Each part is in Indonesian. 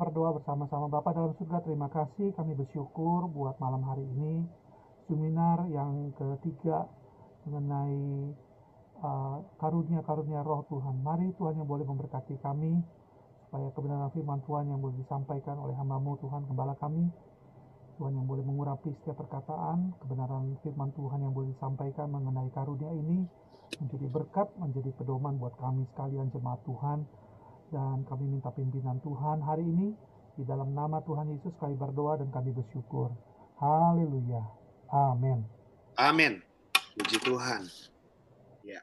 berdoa bersama-sama. Bapak dalam surga, terima kasih. Kami bersyukur buat malam hari ini. Seminar yang ketiga mengenai uh, karunia-karunia roh Tuhan. Mari Tuhan yang boleh memberkati kami, supaya kebenaran firman Tuhan yang boleh disampaikan oleh hambamu Tuhan, Gembala kami, Tuhan yang boleh mengurapi setiap perkataan, kebenaran firman Tuhan yang boleh disampaikan mengenai karunia ini, menjadi berkat, menjadi pedoman buat kami sekalian jemaat Tuhan, dan kami minta pimpinan Tuhan hari ini di dalam nama Tuhan Yesus kami berdoa dan kami bersyukur. Haleluya. Amin. Amin. Puji Tuhan. Ya.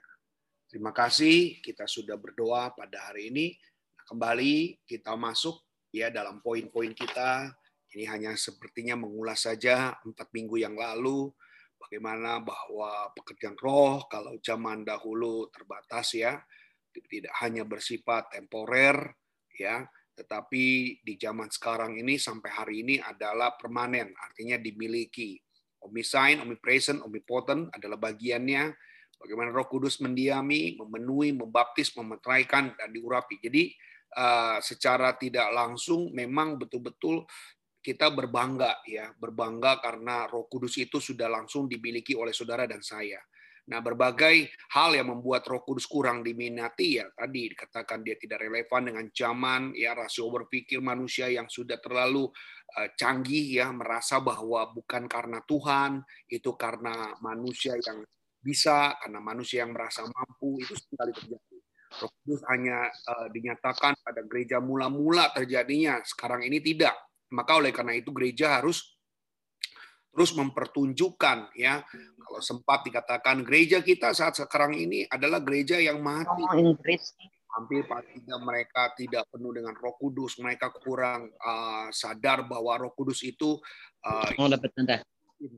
Terima kasih kita sudah berdoa pada hari ini. Nah, kembali kita masuk ya dalam poin-poin kita. Ini hanya sepertinya mengulas saja empat minggu yang lalu bagaimana bahwa pekerjaan roh kalau zaman dahulu terbatas ya tidak hanya bersifat temporer ya tetapi di zaman sekarang ini sampai hari ini adalah permanen artinya dimiliki. Omniscient omnipresent omnipotent adalah bagiannya. Bagaimana Roh Kudus mendiami memenuhi membaptis memeteraikan dan diurapi. Jadi uh, secara tidak langsung memang betul-betul kita berbangga ya berbangga karena Roh Kudus itu sudah langsung dimiliki oleh saudara dan saya Nah, berbagai hal yang membuat Roh Kudus kurang diminati ya tadi dikatakan dia tidak relevan dengan zaman ya rasio berpikir manusia yang sudah terlalu uh, canggih ya merasa bahwa bukan karena Tuhan, itu karena manusia yang bisa, karena manusia yang merasa mampu itu sekali terjadi. Roh Kudus hanya uh, dinyatakan pada gereja mula-mula terjadinya, sekarang ini tidak. Maka oleh karena itu gereja harus terus mempertunjukkan ya. Kalau sempat dikatakan gereja kita saat sekarang ini adalah gereja yang mati. Hampir tidak mereka tidak penuh dengan Roh Kudus mereka kurang uh, sadar bahwa Roh Kudus itu uh, oh, dapat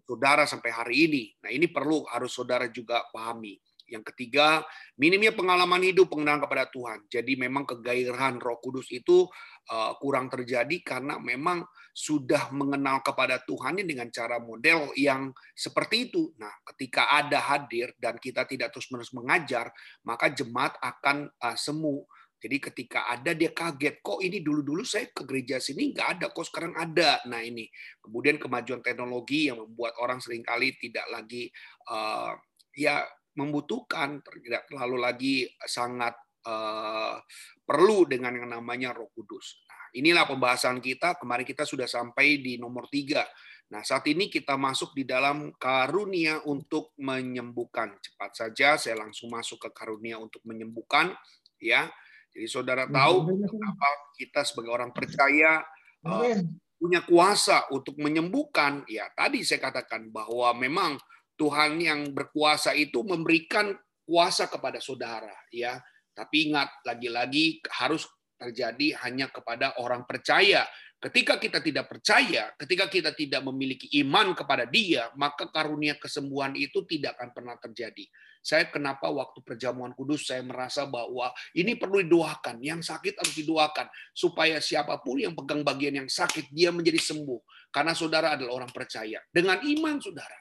saudara sampai hari ini. Nah ini perlu harus saudara juga pahami yang ketiga, minimnya pengalaman hidup pengenalan kepada Tuhan. Jadi memang kegairahan Roh Kudus itu uh, kurang terjadi karena memang sudah mengenal kepada Tuhan dengan cara model yang seperti itu. Nah, ketika ada hadir dan kita tidak terus-menerus mengajar, maka jemaat akan uh, semu. Jadi ketika ada dia kaget, kok ini dulu-dulu saya ke gereja sini nggak ada, kok sekarang ada. Nah ini kemudian kemajuan teknologi yang membuat orang sering kali tidak lagi uh, ya membutuhkan, tidak terlalu lagi sangat uh, perlu dengan yang namanya Roh Kudus. Nah, inilah pembahasan kita. Kemarin kita sudah sampai di nomor tiga. Nah, saat ini kita masuk di dalam karunia untuk menyembuhkan. Cepat saja, saya langsung masuk ke karunia untuk menyembuhkan. Ya, jadi saudara tahu kenapa kita sebagai orang percaya uh, punya kuasa untuk menyembuhkan. Ya, tadi saya katakan bahwa memang Tuhan yang berkuasa itu memberikan kuasa kepada saudara ya. Tapi ingat lagi-lagi harus terjadi hanya kepada orang percaya. Ketika kita tidak percaya, ketika kita tidak memiliki iman kepada Dia, maka karunia kesembuhan itu tidak akan pernah terjadi. Saya kenapa waktu perjamuan kudus saya merasa bahwa ini perlu didoakan, yang sakit harus didoakan supaya siapa pun yang pegang bagian yang sakit dia menjadi sembuh. Karena saudara adalah orang percaya. Dengan iman saudara,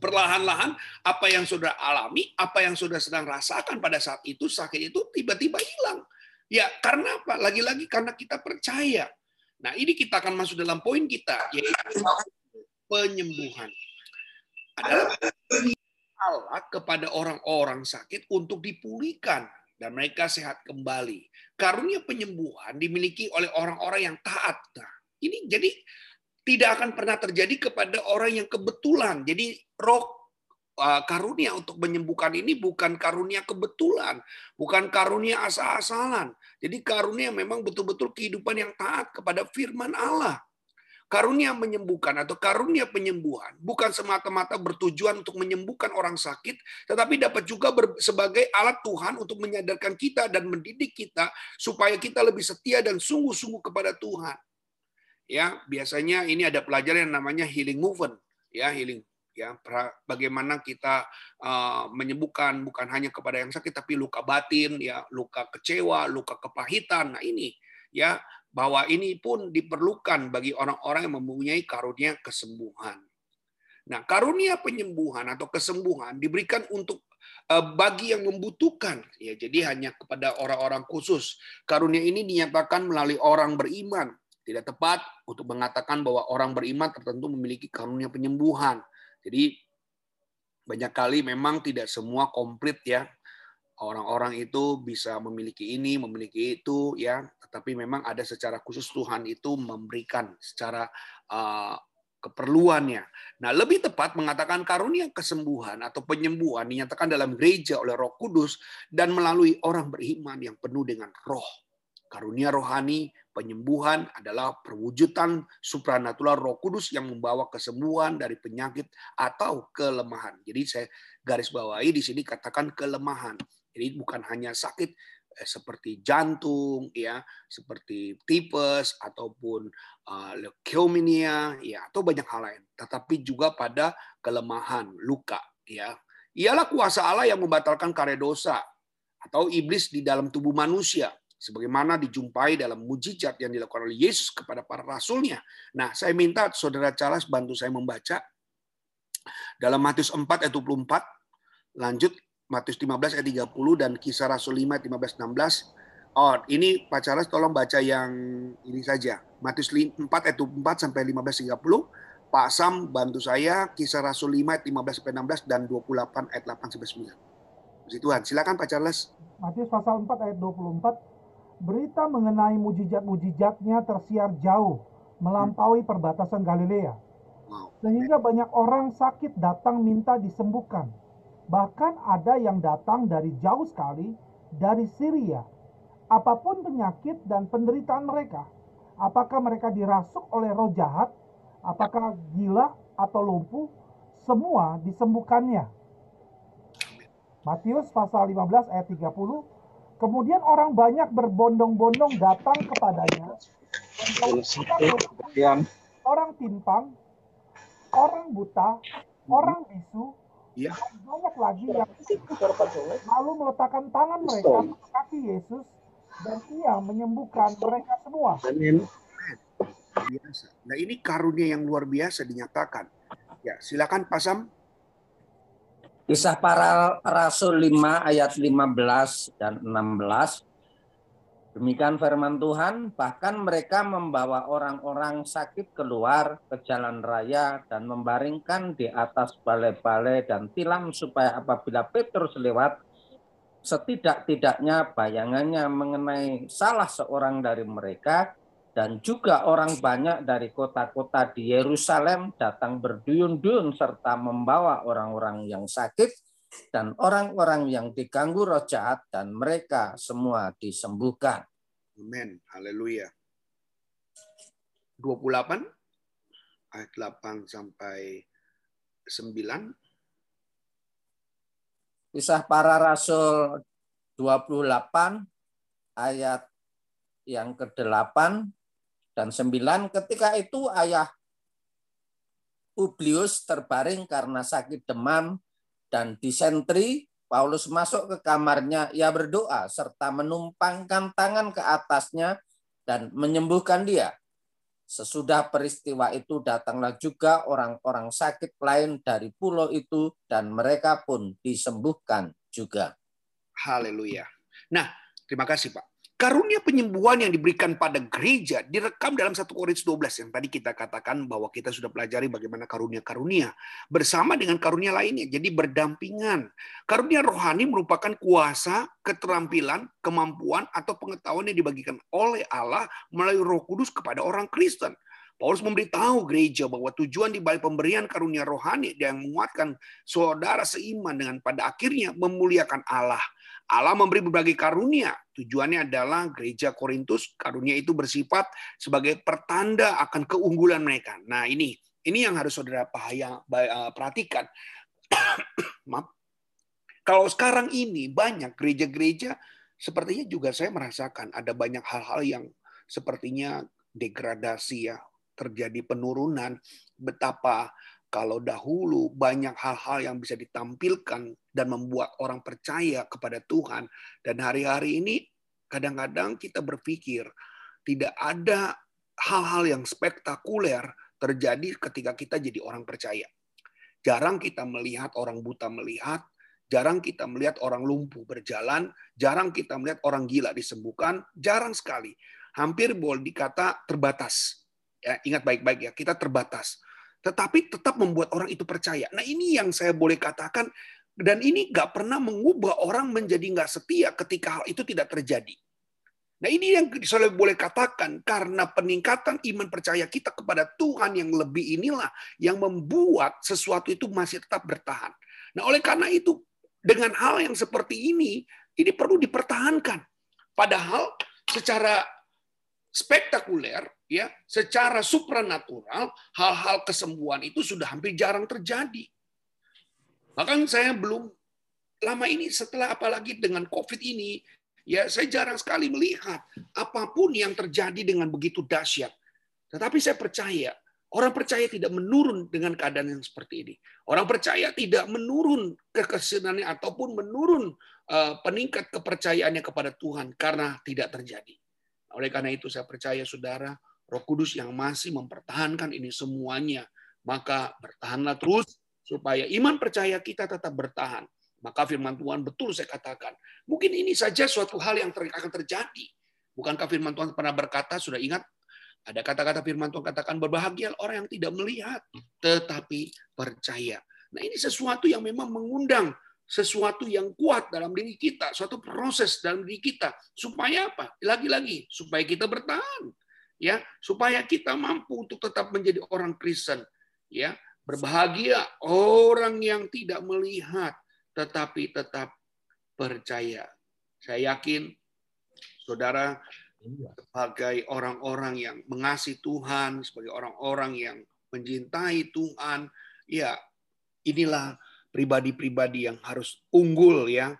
perlahan-lahan apa yang sudah alami, apa yang sudah sedang rasakan pada saat itu sakit itu tiba-tiba hilang. Ya, karena apa? Lagi-lagi karena kita percaya. Nah, ini kita akan masuk dalam poin kita yaitu penyembuhan. Adalah Allah kepada orang-orang sakit untuk dipulihkan dan mereka sehat kembali. Karunia penyembuhan dimiliki oleh orang-orang yang taat. Nah, ini jadi tidak akan pernah terjadi kepada orang yang kebetulan. Jadi roh uh, karunia untuk menyembuhkan ini bukan karunia kebetulan, bukan karunia asal-asalan. Jadi karunia memang betul-betul kehidupan yang taat kepada firman Allah. Karunia menyembuhkan atau karunia penyembuhan bukan semata-mata bertujuan untuk menyembuhkan orang sakit, tetapi dapat juga sebagai alat Tuhan untuk menyadarkan kita dan mendidik kita supaya kita lebih setia dan sungguh-sungguh kepada Tuhan ya biasanya ini ada pelajaran yang namanya healing movement ya healing ya bagaimana kita uh, menyembuhkan bukan hanya kepada yang sakit tapi luka batin ya luka kecewa luka kepahitan nah ini ya bahwa ini pun diperlukan bagi orang-orang yang mempunyai karunia kesembuhan nah karunia penyembuhan atau kesembuhan diberikan untuk eh, bagi yang membutuhkan. Ya, jadi hanya kepada orang-orang khusus. Karunia ini dinyatakan melalui orang beriman. Tidak tepat untuk mengatakan bahwa orang beriman tertentu memiliki karunia penyembuhan. Jadi banyak kali memang tidak semua komplit ya orang-orang itu bisa memiliki ini, memiliki itu, ya. Tetapi memang ada secara khusus Tuhan itu memberikan secara uh, keperluannya. Nah, lebih tepat mengatakan karunia kesembuhan atau penyembuhan dinyatakan dalam gereja oleh Roh Kudus dan melalui orang beriman yang penuh dengan Roh. Karunia rohani penyembuhan adalah perwujudan supranatural Roh Kudus yang membawa kesembuhan dari penyakit atau kelemahan. Jadi saya garis bawahi di sini katakan kelemahan. Jadi bukan hanya sakit eh, seperti jantung, ya, seperti tipes ataupun uh, leukemia, ya, atau banyak hal lain. Tetapi juga pada kelemahan, luka, ya. Ialah kuasa Allah yang membatalkan karya dosa atau iblis di dalam tubuh manusia sebagaimana dijumpai dalam mujizat yang dilakukan oleh Yesus kepada para rasulnya. Nah, saya minta saudara Charles bantu saya membaca dalam Matius 4 ayat 24 lanjut Matius 15 ayat 30 dan Kisah Rasul 5 ayat 15 16. Oh, ini Pak Charles tolong baca yang ini saja. Matius 4 ayat 24 sampai 15 30. Pak Sam bantu saya Kisah Rasul 5 ayat 15 sampai 16 dan 28 ayat 8 sampai 9. Puji Tuhan. Silakan Pak Charles. Matius pasal 4 ayat 24 berita mengenai mujizat-mujizatnya tersiar jauh melampaui perbatasan Galilea. Sehingga banyak orang sakit datang minta disembuhkan. Bahkan ada yang datang dari jauh sekali, dari Syria. Apa pun penyakit dan penderitaan mereka, apakah mereka dirasuk oleh roh jahat, apakah gila atau lumpuh, semua disembuhkannya. Matius pasal 15 ayat 30, kemudian orang banyak berbondong-bondong datang kepadanya. Orang timpang, orang buta, orang bisu, Ya. Banyak lagi yang lalu meletakkan tangan mereka ke kaki Yesus dan ia menyembuhkan mereka semua. Amin. Biasa. Nah ini karunia yang luar biasa dinyatakan. Ya, silakan Pasam. Kisah para Rasul 5 ayat 15 dan 16 Demikian firman Tuhan, bahkan mereka membawa orang-orang sakit keluar ke jalan raya dan membaringkan di atas balai-balai dan tilam supaya apabila Petrus lewat, setidak-tidaknya bayangannya mengenai salah seorang dari mereka dan juga orang banyak dari kota-kota di Yerusalem datang berduyun-duyun serta membawa orang-orang yang sakit dan orang-orang yang diganggu roh jahat dan mereka semua disembuhkan. Amin. Haleluya. 28 ayat 8 sampai 9. Kisah para Rasul 28 ayat yang ke-8 dan 9 ketika itu ayah Publius terbaring karena sakit demam dan disentri, Paulus masuk ke kamarnya, ia berdoa serta menumpangkan tangan ke atasnya dan menyembuhkan dia. Sesudah peristiwa itu datanglah juga orang-orang sakit lain dari pulau itu dan mereka pun disembuhkan juga. Haleluya. Nah, terima kasih Pak. Karunia penyembuhan yang diberikan pada gereja direkam dalam 1 Korintus 12 yang tadi kita katakan bahwa kita sudah pelajari bagaimana karunia-karunia bersama dengan karunia lainnya. Jadi berdampingan. Karunia rohani merupakan kuasa, keterampilan, kemampuan atau pengetahuan yang dibagikan oleh Allah melalui Roh Kudus kepada orang Kristen. Paulus memberitahu gereja bahwa tujuan di balik pemberian karunia rohani yang menguatkan saudara seiman dengan pada akhirnya memuliakan Allah Allah memberi berbagai karunia. Tujuannya adalah gereja Korintus, karunia itu bersifat sebagai pertanda akan keunggulan mereka. Nah ini, ini yang harus saudara pahaya, eh, perhatikan. Maaf. Kalau sekarang ini banyak gereja-gereja, sepertinya juga saya merasakan ada banyak hal-hal yang sepertinya degradasi ya, terjadi penurunan, betapa kalau dahulu banyak hal-hal yang bisa ditampilkan dan membuat orang percaya kepada Tuhan, dan hari-hari ini kadang-kadang kita berpikir tidak ada hal-hal yang spektakuler terjadi ketika kita jadi orang percaya. Jarang kita melihat orang buta melihat, Jarang kita melihat orang lumpuh berjalan, jarang kita melihat orang gila disembuhkan, jarang sekali. Hampir boleh dikata terbatas. Ya, ingat baik-baik ya, kita terbatas. Tetapi tetap membuat orang itu percaya. Nah ini yang saya boleh katakan, dan ini nggak pernah mengubah orang menjadi nggak setia ketika hal itu tidak terjadi. Nah ini yang saya boleh katakan karena peningkatan iman percaya kita kepada Tuhan yang lebih inilah yang membuat sesuatu itu masih tetap bertahan. Nah oleh karena itu dengan hal yang seperti ini ini perlu dipertahankan. Padahal secara spektakuler ya, secara supranatural hal-hal kesembuhan itu sudah hampir jarang terjadi. Bahkan saya belum lama ini setelah apalagi dengan Covid ini Ya, saya jarang sekali melihat apa pun yang terjadi dengan begitu dahsyat. Tetapi saya percaya, orang percaya tidak menurun dengan keadaan yang seperti ini. Orang percaya tidak menurun kekesenannya ataupun menurun uh, peningkat kepercayaannya kepada Tuhan karena tidak terjadi. Oleh karena itu saya percaya saudara, Roh Kudus yang masih mempertahankan ini semuanya, maka bertahanlah terus supaya iman percaya kita tetap bertahan maka firman Tuhan betul saya katakan. Mungkin ini saja suatu hal yang ter akan terjadi. Bukankah firman Tuhan pernah berkata, sudah ingat? Ada kata-kata firman Tuhan katakan, berbahagia orang yang tidak melihat, tetapi percaya. Nah ini sesuatu yang memang mengundang sesuatu yang kuat dalam diri kita, suatu proses dalam diri kita. Supaya apa? Lagi-lagi, supaya kita bertahan. Ya Supaya kita mampu untuk tetap menjadi orang Kristen. ya Berbahagia orang yang tidak melihat, tetapi tetap percaya. Saya yakin saudara sebagai orang-orang yang mengasihi Tuhan, sebagai orang-orang yang mencintai Tuhan, ya inilah pribadi-pribadi yang harus unggul ya.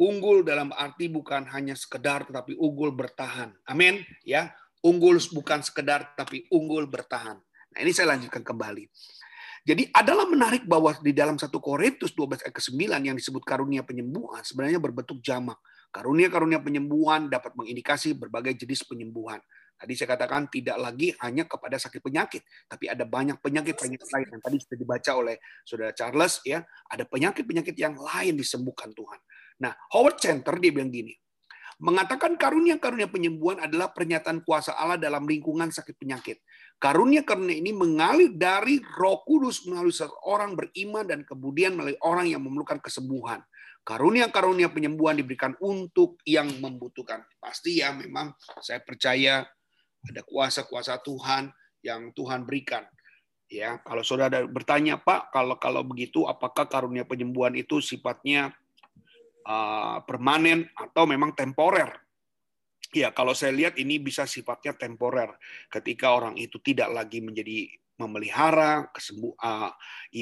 Unggul dalam arti bukan hanya sekedar tetapi unggul bertahan. Amin ya. Unggul bukan sekedar tapi unggul bertahan. Nah, ini saya lanjutkan kembali. Jadi adalah menarik bahwa di dalam 1 Korintus 12 ayat ke-9 yang disebut karunia penyembuhan sebenarnya berbentuk jamak. Karunia-karunia penyembuhan dapat mengindikasi berbagai jenis penyembuhan. Tadi saya katakan tidak lagi hanya kepada sakit penyakit, tapi ada banyak penyakit-penyakit lain yang tadi sudah dibaca oleh Saudara Charles ya, ada penyakit-penyakit yang lain disembuhkan Tuhan. Nah, Howard Center dia bilang gini, mengatakan karunia-karunia penyembuhan adalah pernyataan kuasa Allah dalam lingkungan sakit penyakit. Karunia-karunia ini mengalir dari Roh Kudus melalui seorang beriman dan kemudian melalui orang yang memerlukan kesembuhan. Karunia-karunia penyembuhan diberikan untuk yang membutuhkan. Pasti ya memang saya percaya ada kuasa-kuasa Tuhan yang Tuhan berikan. Ya, kalau saudara bertanya, Pak, kalau kalau begitu apakah karunia penyembuhan itu sifatnya uh, permanen atau memang temporer. Ya, kalau saya lihat ini bisa sifatnya temporer. Ketika orang itu tidak lagi menjadi memelihara kesembuh uh,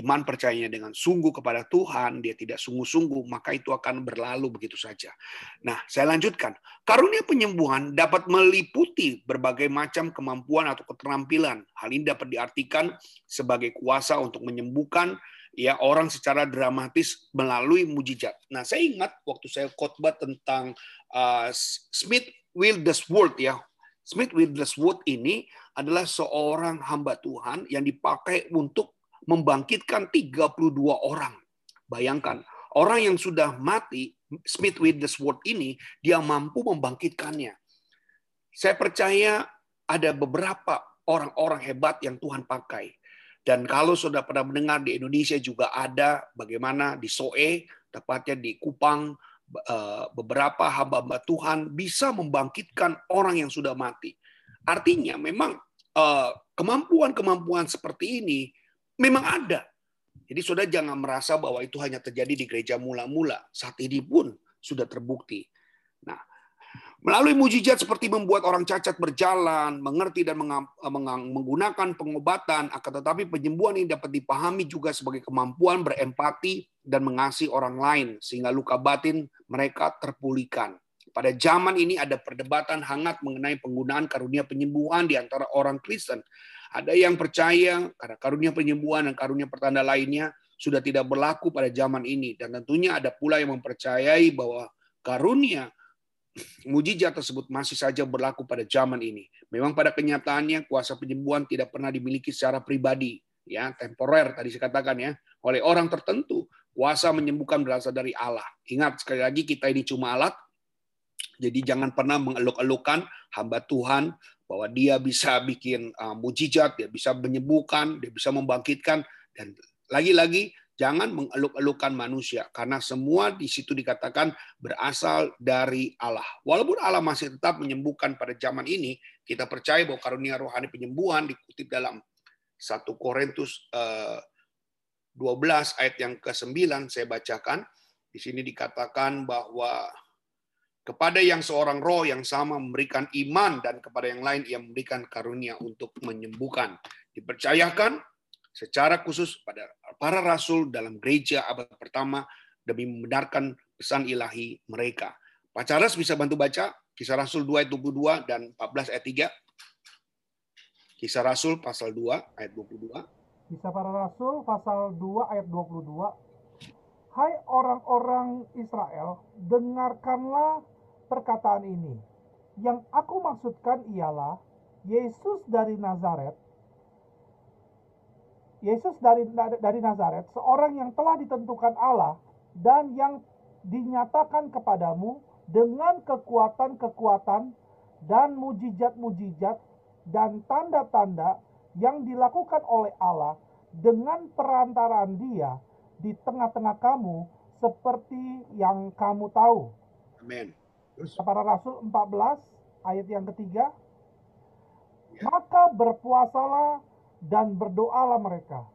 iman percayanya dengan sungguh kepada Tuhan, dia tidak sungguh-sungguh, maka itu akan berlalu begitu saja. Nah, saya lanjutkan. Karunia penyembuhan dapat meliputi berbagai macam kemampuan atau keterampilan. Hal ini dapat diartikan sebagai kuasa untuk menyembuhkan ya orang secara dramatis melalui mujizat. Nah, saya ingat waktu saya khotbah tentang uh, Smith Wildesworth ya. Smith Wildesworth ini adalah seorang hamba Tuhan yang dipakai untuk membangkitkan 32 orang. Bayangkan, orang yang sudah mati, Smith Wildesworth ini, dia mampu membangkitkannya. Saya percaya ada beberapa orang-orang hebat yang Tuhan pakai. Dan kalau sudah pernah mendengar di Indonesia juga ada bagaimana di Soe, tepatnya di Kupang, eh, beberapa hamba-hamba Tuhan bisa membangkitkan orang yang sudah mati. Artinya memang eh, kemampuan-kemampuan seperti ini memang ada. Jadi sudah jangan merasa bahwa itu hanya terjadi di gereja mula-mula. Saat ini pun sudah terbukti. Nah, Melalui mujizat seperti membuat orang cacat berjalan, mengerti dan menggunakan pengobatan, akan tetapi penyembuhan ini dapat dipahami juga sebagai kemampuan berempati dan mengasihi orang lain, sehingga luka batin mereka terpulihkan. Pada zaman ini ada perdebatan hangat mengenai penggunaan karunia penyembuhan di antara orang Kristen. Ada yang percaya karena karunia penyembuhan dan karunia pertanda lainnya sudah tidak berlaku pada zaman ini. Dan tentunya ada pula yang mempercayai bahwa karunia mujizat tersebut masih saja berlaku pada zaman ini. Memang pada kenyataannya kuasa penyembuhan tidak pernah dimiliki secara pribadi. ya temporer tadi saya katakan ya oleh orang tertentu kuasa menyembuhkan berasal dari Allah ingat sekali lagi kita ini cuma alat jadi jangan pernah mengeluk-elukan hamba Tuhan bahwa dia bisa bikin uh, mujizat, dia bisa menyembuhkan, dia bisa membangkitkan dan lagi-lagi jangan mengeluk-elukan manusia karena semua di situ dikatakan berasal dari Allah. Walaupun Allah masih tetap menyembuhkan pada zaman ini, kita percaya bahwa karunia rohani penyembuhan dikutip dalam 1 Korintus 12 eh, ayat yang ke-9 saya bacakan. Di sini dikatakan bahwa kepada yang seorang roh yang sama memberikan iman dan kepada yang lain ia memberikan karunia untuk menyembuhkan. Dipercayakan secara khusus pada para rasul dalam gereja abad pertama demi membenarkan pesan ilahi mereka. Pak Charles bisa bantu baca Kisah Rasul 2 ayat 22 dan 14 ayat 3. Kisah Rasul pasal 2 ayat 22. Kisah para Rasul pasal 2 ayat 22. Hai orang-orang Israel, dengarkanlah perkataan ini. Yang aku maksudkan ialah Yesus dari Nazaret. Yesus dari dari Nazaret, seorang yang telah ditentukan Allah dan yang dinyatakan kepadamu dengan kekuatan-kekuatan dan mujizat-mujizat dan tanda-tanda yang dilakukan oleh Allah dengan perantaraan Dia di tengah-tengah kamu seperti yang kamu tahu. Amin. Para Rasul 14 ayat yang ketiga. Ya. Maka berpuasalah dan berdoalah mereka.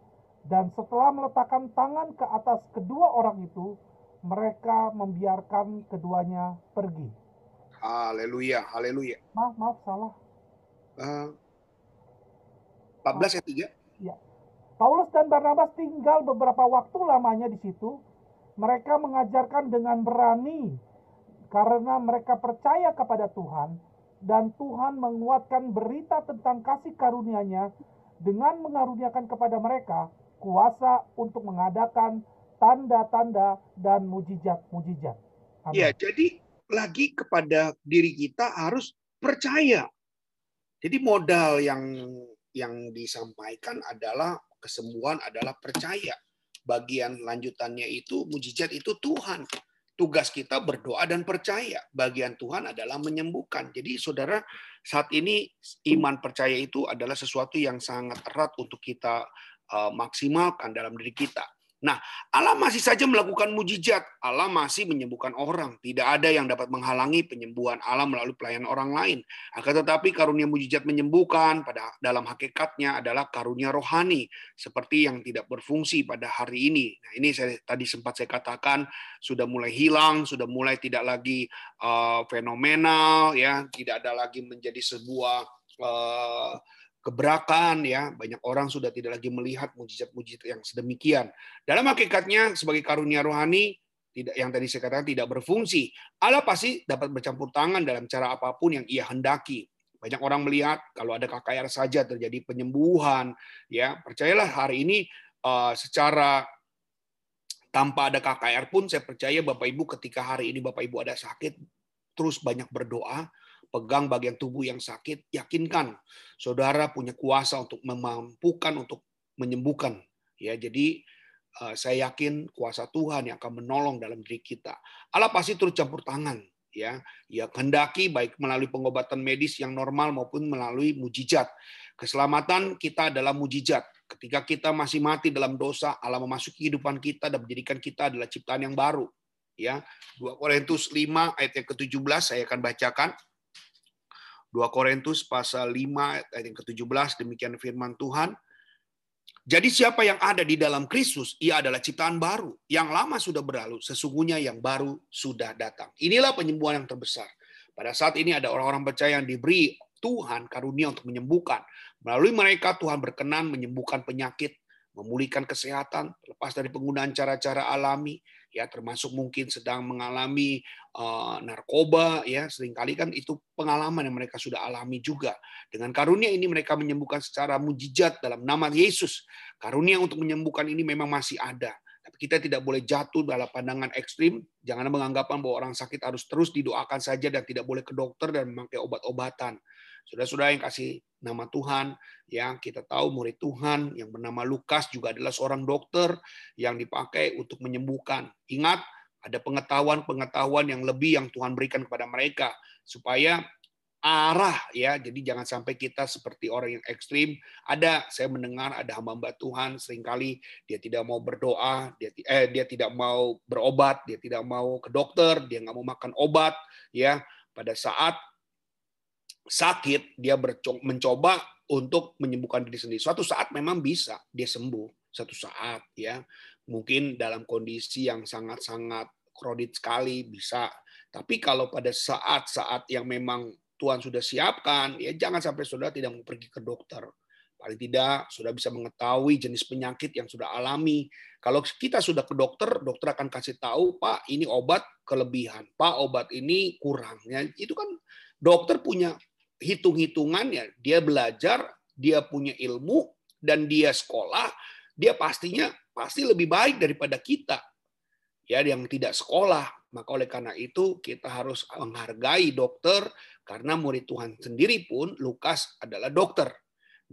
Dan setelah meletakkan tangan ke atas kedua orang itu, mereka membiarkan keduanya pergi. Haleluya, haleluya. Maaf, maaf, salah. Uh, 14 ayat 3. Ya. Paulus dan Barnabas tinggal beberapa waktu lamanya di situ. Mereka mengajarkan dengan berani karena mereka percaya kepada Tuhan dan Tuhan menguatkan berita tentang kasih karunia-Nya dengan mengaruniakan kepada mereka kuasa untuk mengadakan tanda-tanda dan mujizat-mujizat. Ya, jadi lagi kepada diri kita harus percaya. Jadi modal yang yang disampaikan adalah kesembuhan adalah percaya. Bagian lanjutannya itu mujizat itu Tuhan tugas kita berdoa dan percaya. Bagian Tuhan adalah menyembuhkan. Jadi saudara, saat ini iman percaya itu adalah sesuatu yang sangat erat untuk kita uh, maksimalkan dalam diri kita. Nah, Allah masih saja melakukan mujizat. Allah masih menyembuhkan orang. Tidak ada yang dapat menghalangi penyembuhan Allah melalui pelayanan orang lain. Akan tetapi karunia mujizat menyembuhkan pada dalam hakikatnya adalah karunia rohani seperti yang tidak berfungsi pada hari ini. Nah, ini saya tadi sempat saya katakan sudah mulai hilang, sudah mulai tidak lagi uh, fenomenal ya, tidak ada lagi menjadi sebuah uh, keberakan ya. Banyak orang sudah tidak lagi melihat mujizat-mujizat yang sedemikian. Dalam hakikatnya sebagai karunia rohani tidak yang tadi saya katakan tidak berfungsi. Allah pasti dapat bercampur tangan dalam cara apa pun yang ia hendaki. Banyak orang melihat kalau ada KKR saja terjadi penyembuhan ya. Percayalah hari ini uh, secara tanpa ada KKR pun saya percaya Bapak Ibu ketika hari ini Bapak Ibu ada sakit terus banyak berdoa pegang bagian tubuh yang sakit, yakinkan saudara punya kuasa untuk memampukan untuk menyembuhkan. Ya, jadi eh, saya yakin kuasa Tuhan yang akan menolong dalam diri kita. Allah pasti turut campur tangan ya. Ya kehendaki baik melalui pengobatan medis yang normal maupun melalui mujizat. Keselamatan kita adalah mujizat. Ketika kita masih mati dalam dosa Allah memasuki kehidupan kita dan menjadikan kita adalah ciptaan yang baru ya. 2 Korintus 5 ayat yang ke-17 saya akan bacakan 2 Korintus pasal 5 ayat yang ke-17 demikian firman Tuhan. Jadi siapa yang ada di dalam Kristus, ia adalah ciptaan baru. Yang lama sudah berlalu, sesungguhnya yang baru sudah datang. Inilah penyembuhan yang terbesar. Pada saat ini ada orang-orang percaya yang diberi Tuhan karunia untuk menyembuhkan. Melalui mereka Tuhan berkenan menyembuhkan penyakit, memulihkan kesehatan, lepas dari penggunaan cara-cara alami, ya termasuk mungkin sedang mengalami uh, narkoba ya sering kali kan itu pengalaman yang mereka sudah alami juga. Dengan karunia ini mereka menyembuhkan secara mujizat dalam nama Yesus. Karunia untuk menyembuhkan ini memang masih ada. Tapi kita tidak boleh jatuh dalam pandangan ekstrim. Jangan menganggap bahwa orang sakit harus terus didoakan saja dan tidak boleh ke dokter dan memakai obat-obatan Saudara-saudara yang kasih nama Tuhan, yang kita tahu murid Tuhan yang bernama Lukas juga adalah seorang dokter yang dipakai untuk menyembuhkan. Ingat, ada pengetahuan-pengetahuan yang lebih yang Tuhan berikan kepada mereka supaya arah ya. Jadi jangan sampai kita seperti orang yang ekstrim. Ada saya mendengar ada hamba-hamba Tuhan sering kali dia tidak mau berdoa, dia eh dia tidak mau berobat, dia tidak mau ke dokter, dia nggak mau makan obat ya. Pada saat sakit dia mencoba untuk menyembuhkan diri sendiri. Suatu saat memang bisa dia sembuh, satu saat ya. Mungkin dalam kondisi yang sangat-sangat kredit sekali bisa. Tapi kalau pada saat-saat yang memang Tuhan sudah siapkan, ya jangan sampai saudara tidak mau pergi ke dokter. Paling tidak sudah bisa mengetahui jenis penyakit yang sudah alami. Kalau kita sudah ke dokter, dokter akan kasih tahu, Pak, ini obat kelebihan, Pak, obat ini kurangnya. Itu kan dokter punya hitung-hitungannya. Dia belajar, dia punya ilmu, dan dia sekolah, dia pastinya pasti lebih baik daripada kita. Ya, yang tidak sekolah. Maka oleh karena itu kita harus menghargai dokter, karena murid Tuhan sendiri pun Lukas adalah dokter.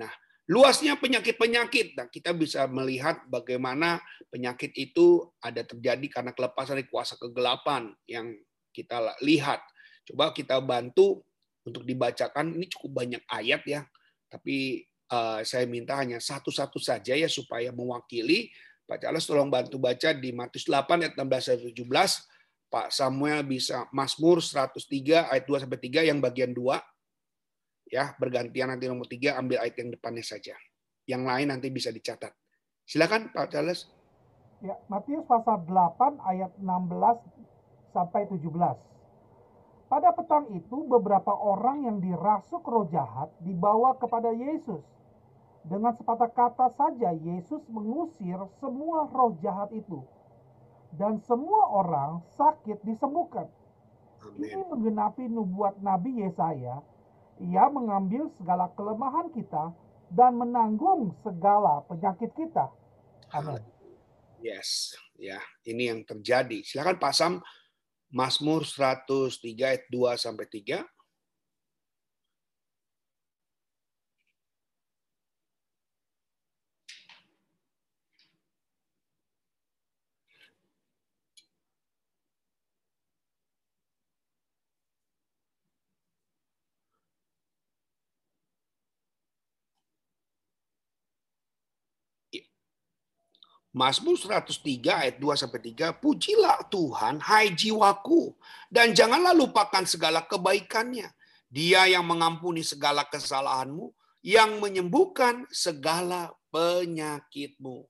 Nah, luasnya penyakit-penyakit. Nah, kita bisa melihat bagaimana penyakit itu ada terjadi karena kelepasan dari kuasa kegelapan yang kita lihat. Coba kita bantu untuk dibacakan. Ini cukup banyak ayat ya, tapi uh, saya minta hanya satu-satu saja ya supaya mewakili. Pak Charles tolong bantu baca di Matius 8 ayat 16 17 Pak Samuel bisa Mazmur 103 ayat 2 sampai 3 yang bagian 2. Ya, bergantian nanti nomor 3 ambil ayat yang depannya saja. Yang lain nanti bisa dicatat. Silakan Pak Charles. Ya, Matius pasal 8 ayat 16 sampai 17. Pada petang itu beberapa orang yang dirasuk roh jahat dibawa kepada Yesus. Dengan sepatah kata saja Yesus mengusir semua roh jahat itu dan semua orang sakit disembuhkan. Amin. Ini menggenapi nubuat Nabi Yesaya. Ia mengambil segala kelemahan kita dan menanggung segala penyakit kita. Amin. Yes, ya, ini yang terjadi. Silakan Pak Sam Mazmur 103 ayat 2 sampai 3. Mazmur 103 ayat 2 sampai 3, pujilah Tuhan hai jiwaku dan janganlah lupakan segala kebaikannya. Dia yang mengampuni segala kesalahanmu, yang menyembuhkan segala penyakitmu.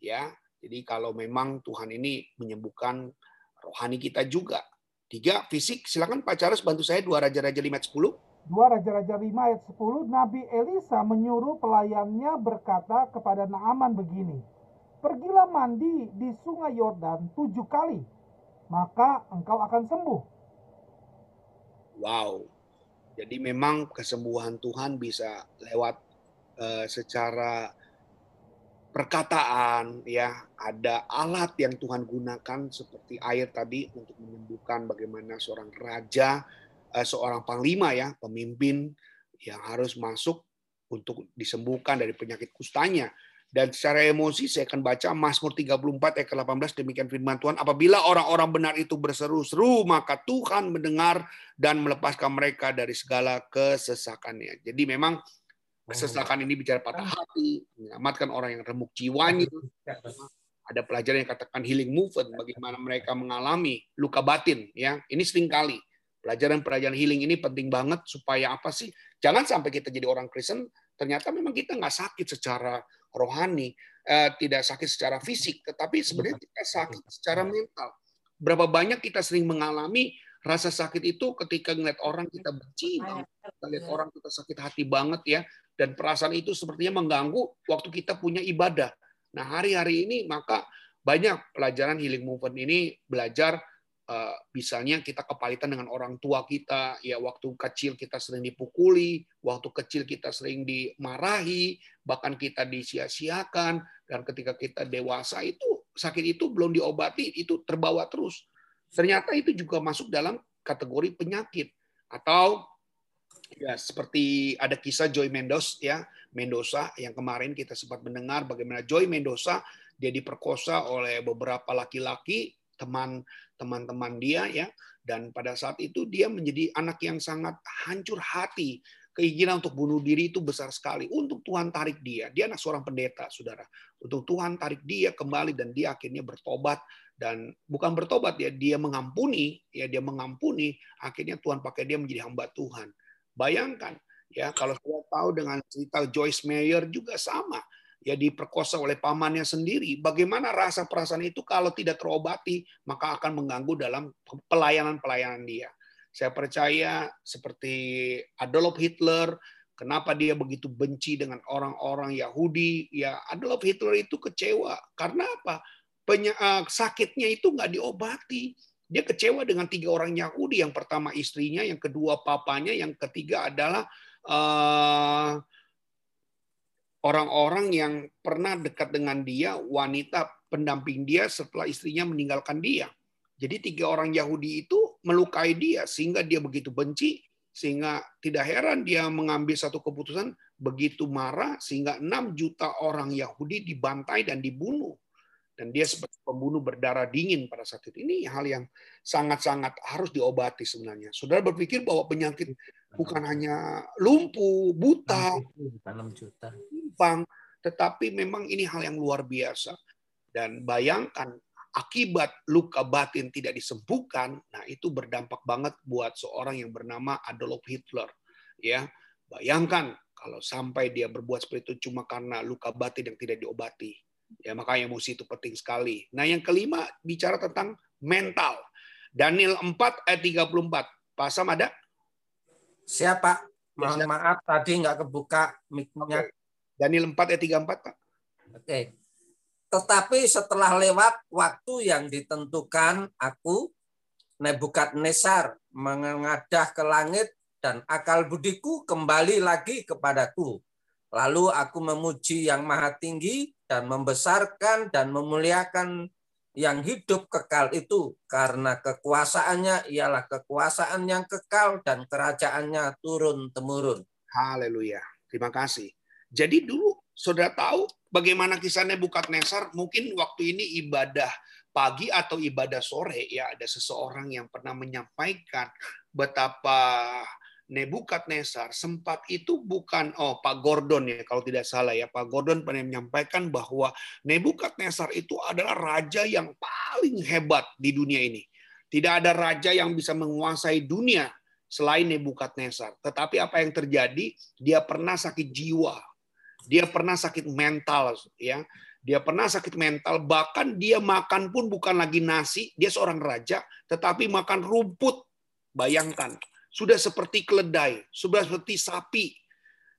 Ya, jadi kalau memang Tuhan ini menyembuhkan rohani kita juga. Tiga, fisik. Silakan Pak Charles bantu saya dua Raja-Raja 5 ayat 10. Dua Raja-Raja 5 ayat 10, Nabi Elisa menyuruh pelayannya berkata kepada Naaman begini, Pergilah mandi di sungai Yordan tujuh kali, maka engkau akan sembuh. Wow, jadi memang kesembuhan Tuhan bisa lewat uh, secara perkataan ya. Ada alat yang Tuhan gunakan seperti air tadi untuk menyembuhkan bagaimana seorang raja uh, seorang panglima ya pemimpin yang harus masuk untuk disembuhkan dari penyakit kustanya dan secara emosi saya akan baca Mazmur 34 ayat ke-18 demikian firman Tuhan. Apabila orang-orang benar itu berseru-seru, maka Tuhan mendengar dan melepaskan mereka dari segala kesesakannya. Jadi memang kesesakan ini bicara patah hati, menyelamatkan orang yang remuk jiwanya. Ada pelajaran yang katakan healing movement, bagaimana mereka mengalami luka batin. ya Ini sering kali. Pelajaran-pelajaran healing ini penting banget supaya apa sih? Jangan sampai kita jadi orang Kristen, ternyata memang kita nggak sakit secara rohani, eh, tidak sakit secara fisik, tetapi sebenarnya kita sakit secara mental. Berapa banyak kita sering mengalami rasa sakit itu ketika ngeliat orang kita benci kita lihat orang kita sakit hati banget ya, dan perasaan itu sepertinya mengganggu waktu kita punya ibadah. Nah hari-hari ini maka banyak pelajaran healing movement ini belajar uh, misalnya kita kepalitan dengan orang tua kita, ya waktu kecil kita sering dipukuli, waktu kecil kita sering dimarahi, bahkan kita disia-siakan, dan ketika kita dewasa itu sakit itu belum diobati, itu terbawa terus. Ternyata itu juga masuk dalam kategori penyakit atau Ya, seperti ada kisah Joy Mendoza ya, Mendoza yang kemarin kita sempat mendengar bagaimana Joy Mendoza dia diperkosa oleh beberapa laki-laki teman teman-teman dia ya. Dan pada saat itu dia menjadi anak yang sangat hancur hati. Keinginan untuk bunuh diri itu besar sekali. Untuk Tuhan tarik dia. Dia anak seorang pendeta saudara. Untuk Tuhan tarik dia kembali dan dia akhirnya bertobat. Dan bukan bertobat ya dia mengampuni ya dia mengampuni. Akhirnya Tuhan pakai dia menjadi hamba Tuhan. Bayangkan ya kalau saya tahu dengan cerita Joyce Meyer juga sama ya diperkosa oleh pamannya sendiri. Bagaimana rasa perasaan itu kalau tidak terobati, maka akan mengganggu dalam pelayanan-pelayanan dia. Saya percaya seperti Adolf Hitler, kenapa dia begitu benci dengan orang-orang Yahudi? Ya Adolf Hitler itu kecewa karena apa? Penya, uh, sakitnya itu nggak diobati. Dia kecewa dengan tiga orang Yahudi. Yang pertama istrinya, yang kedua papanya, yang ketiga adalah uh, orang-orang yang pernah dekat dengan dia, wanita pendamping dia setelah istrinya meninggalkan dia. Jadi tiga orang Yahudi itu melukai dia sehingga dia begitu benci sehingga tidak heran dia mengambil satu keputusan begitu marah sehingga 6 juta orang Yahudi dibantai dan dibunuh dan dia seperti pembunuh berdarah dingin pada saat itu. Ini hal yang sangat-sangat harus diobati sebenarnya. Saudara berpikir bahwa penyakit bukan hanya lumpuh, buta, 6 juta gampang, tetapi memang ini hal yang luar biasa. Dan bayangkan akibat luka batin tidak disembuhkan, nah itu berdampak banget buat seorang yang bernama Adolf Hitler. Ya, bayangkan kalau sampai dia berbuat seperti itu cuma karena luka batin yang tidak diobati. Ya, makanya emosi itu penting sekali. Nah, yang kelima bicara tentang mental. Daniel 4 ayat 34. Pasam ada? Siapa? Mohon maaf tadi nggak kebuka mic-nya. Okay. Daniel 4 ayat 34, Pak. Oke. Tetapi setelah lewat waktu yang ditentukan, aku Nebukadnezar mengadah ke langit dan akal budiku kembali lagi kepadaku. Lalu aku memuji yang maha tinggi dan membesarkan dan memuliakan yang hidup kekal itu karena kekuasaannya ialah kekuasaan yang kekal dan kerajaannya turun temurun. Haleluya. Terima kasih. Jadi dulu saudara tahu bagaimana kisah Nebukadnezar mungkin waktu ini ibadah pagi atau ibadah sore ya ada seseorang yang pernah menyampaikan betapa Nebukadnezar sempat itu bukan oh Pak Gordon ya kalau tidak salah ya Pak Gordon pernah menyampaikan bahwa Nebukadnezar itu adalah raja yang paling hebat di dunia ini. Tidak ada raja yang bisa menguasai dunia selain Nebukadnezar. Tetapi apa yang terjadi? Dia pernah sakit jiwa dia pernah sakit mental ya. Dia pernah sakit mental, bahkan dia makan pun bukan lagi nasi, dia seorang raja, tetapi makan rumput. Bayangkan, sudah seperti keledai, sudah seperti sapi.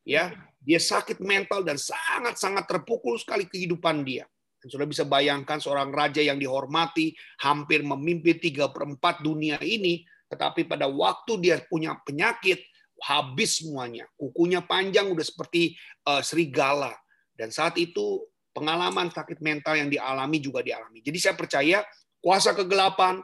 Ya, dia sakit mental dan sangat-sangat terpukul sekali kehidupan dia. Dan sudah bisa bayangkan seorang raja yang dihormati, hampir memimpin tiga perempat dunia ini, tetapi pada waktu dia punya penyakit, habis semuanya. Kukunya panjang udah seperti uh, serigala. Dan saat itu pengalaman sakit mental yang dialami juga dialami. Jadi saya percaya kuasa kegelapan,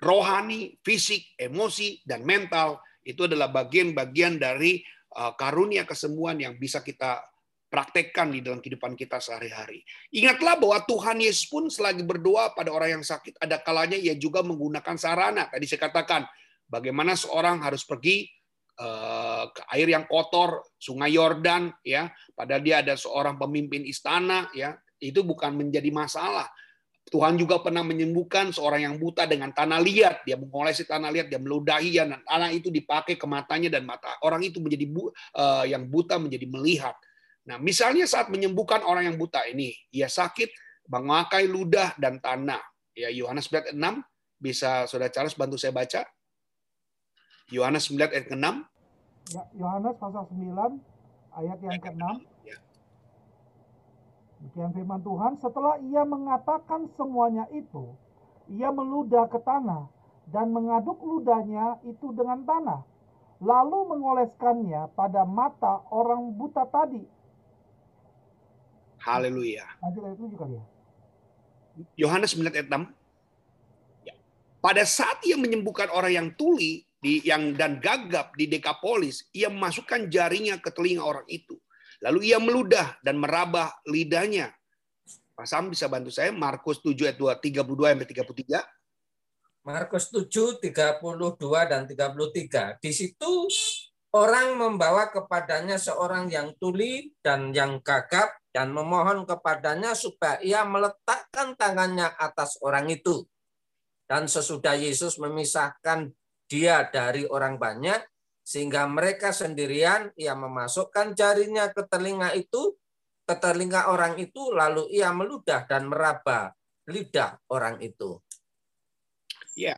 rohani, fisik, emosi, dan mental itu adalah bagian-bagian dari uh, karunia kesembuhan yang bisa kita praktekkan di dalam kehidupan kita sehari-hari. Ingatlah bahwa Tuhan Yesus pun selagi berdoa pada orang yang sakit, ada kalanya ia juga menggunakan sarana. Tadi saya katakan, bagaimana seorang harus pergi air yang kotor, Sungai Yordan, ya, padahal dia ada seorang pemimpin istana, ya, itu bukan menjadi masalah. Tuhan juga pernah menyembuhkan seorang yang buta dengan tanah liat. Dia mengolesi tanah liat, dia meludahi dan tanah itu dipakai ke matanya dan mata orang itu menjadi bu, uh, yang buta menjadi melihat. Nah, misalnya saat menyembuhkan orang yang buta ini, ia sakit memakai ludah dan tanah. Ya, Yohanes 9 6 bisa Saudara Charles bantu saya baca. Yohanes 9 ayat ke-6. Ya, Yohanes pasal 9 ayat yang ke-6. Ya. Demikian firman Tuhan, setelah ia mengatakan semuanya itu, ia meludah ke tanah dan mengaduk ludahnya itu dengan tanah, lalu mengoleskannya pada mata orang buta tadi. Haleluya. Ayat dia. Yohanes 9 ayat 6. Ya. Pada saat ia menyembuhkan orang yang tuli, di yang dan gagap di Dekapolis, ia memasukkan jarinya ke telinga orang itu. Lalu ia meludah dan meraba lidahnya. Pak Sam bisa bantu saya Markus 7 ayat 2 32 sampai 33. Markus 7 32 dan 33. Di situ orang membawa kepadanya seorang yang tuli dan yang gagap dan memohon kepadanya supaya ia meletakkan tangannya atas orang itu. Dan sesudah Yesus memisahkan dia dari orang banyak, sehingga mereka sendirian, ia memasukkan jarinya ke telinga itu, ke telinga orang itu, lalu ia meludah dan meraba lidah orang itu. Ya,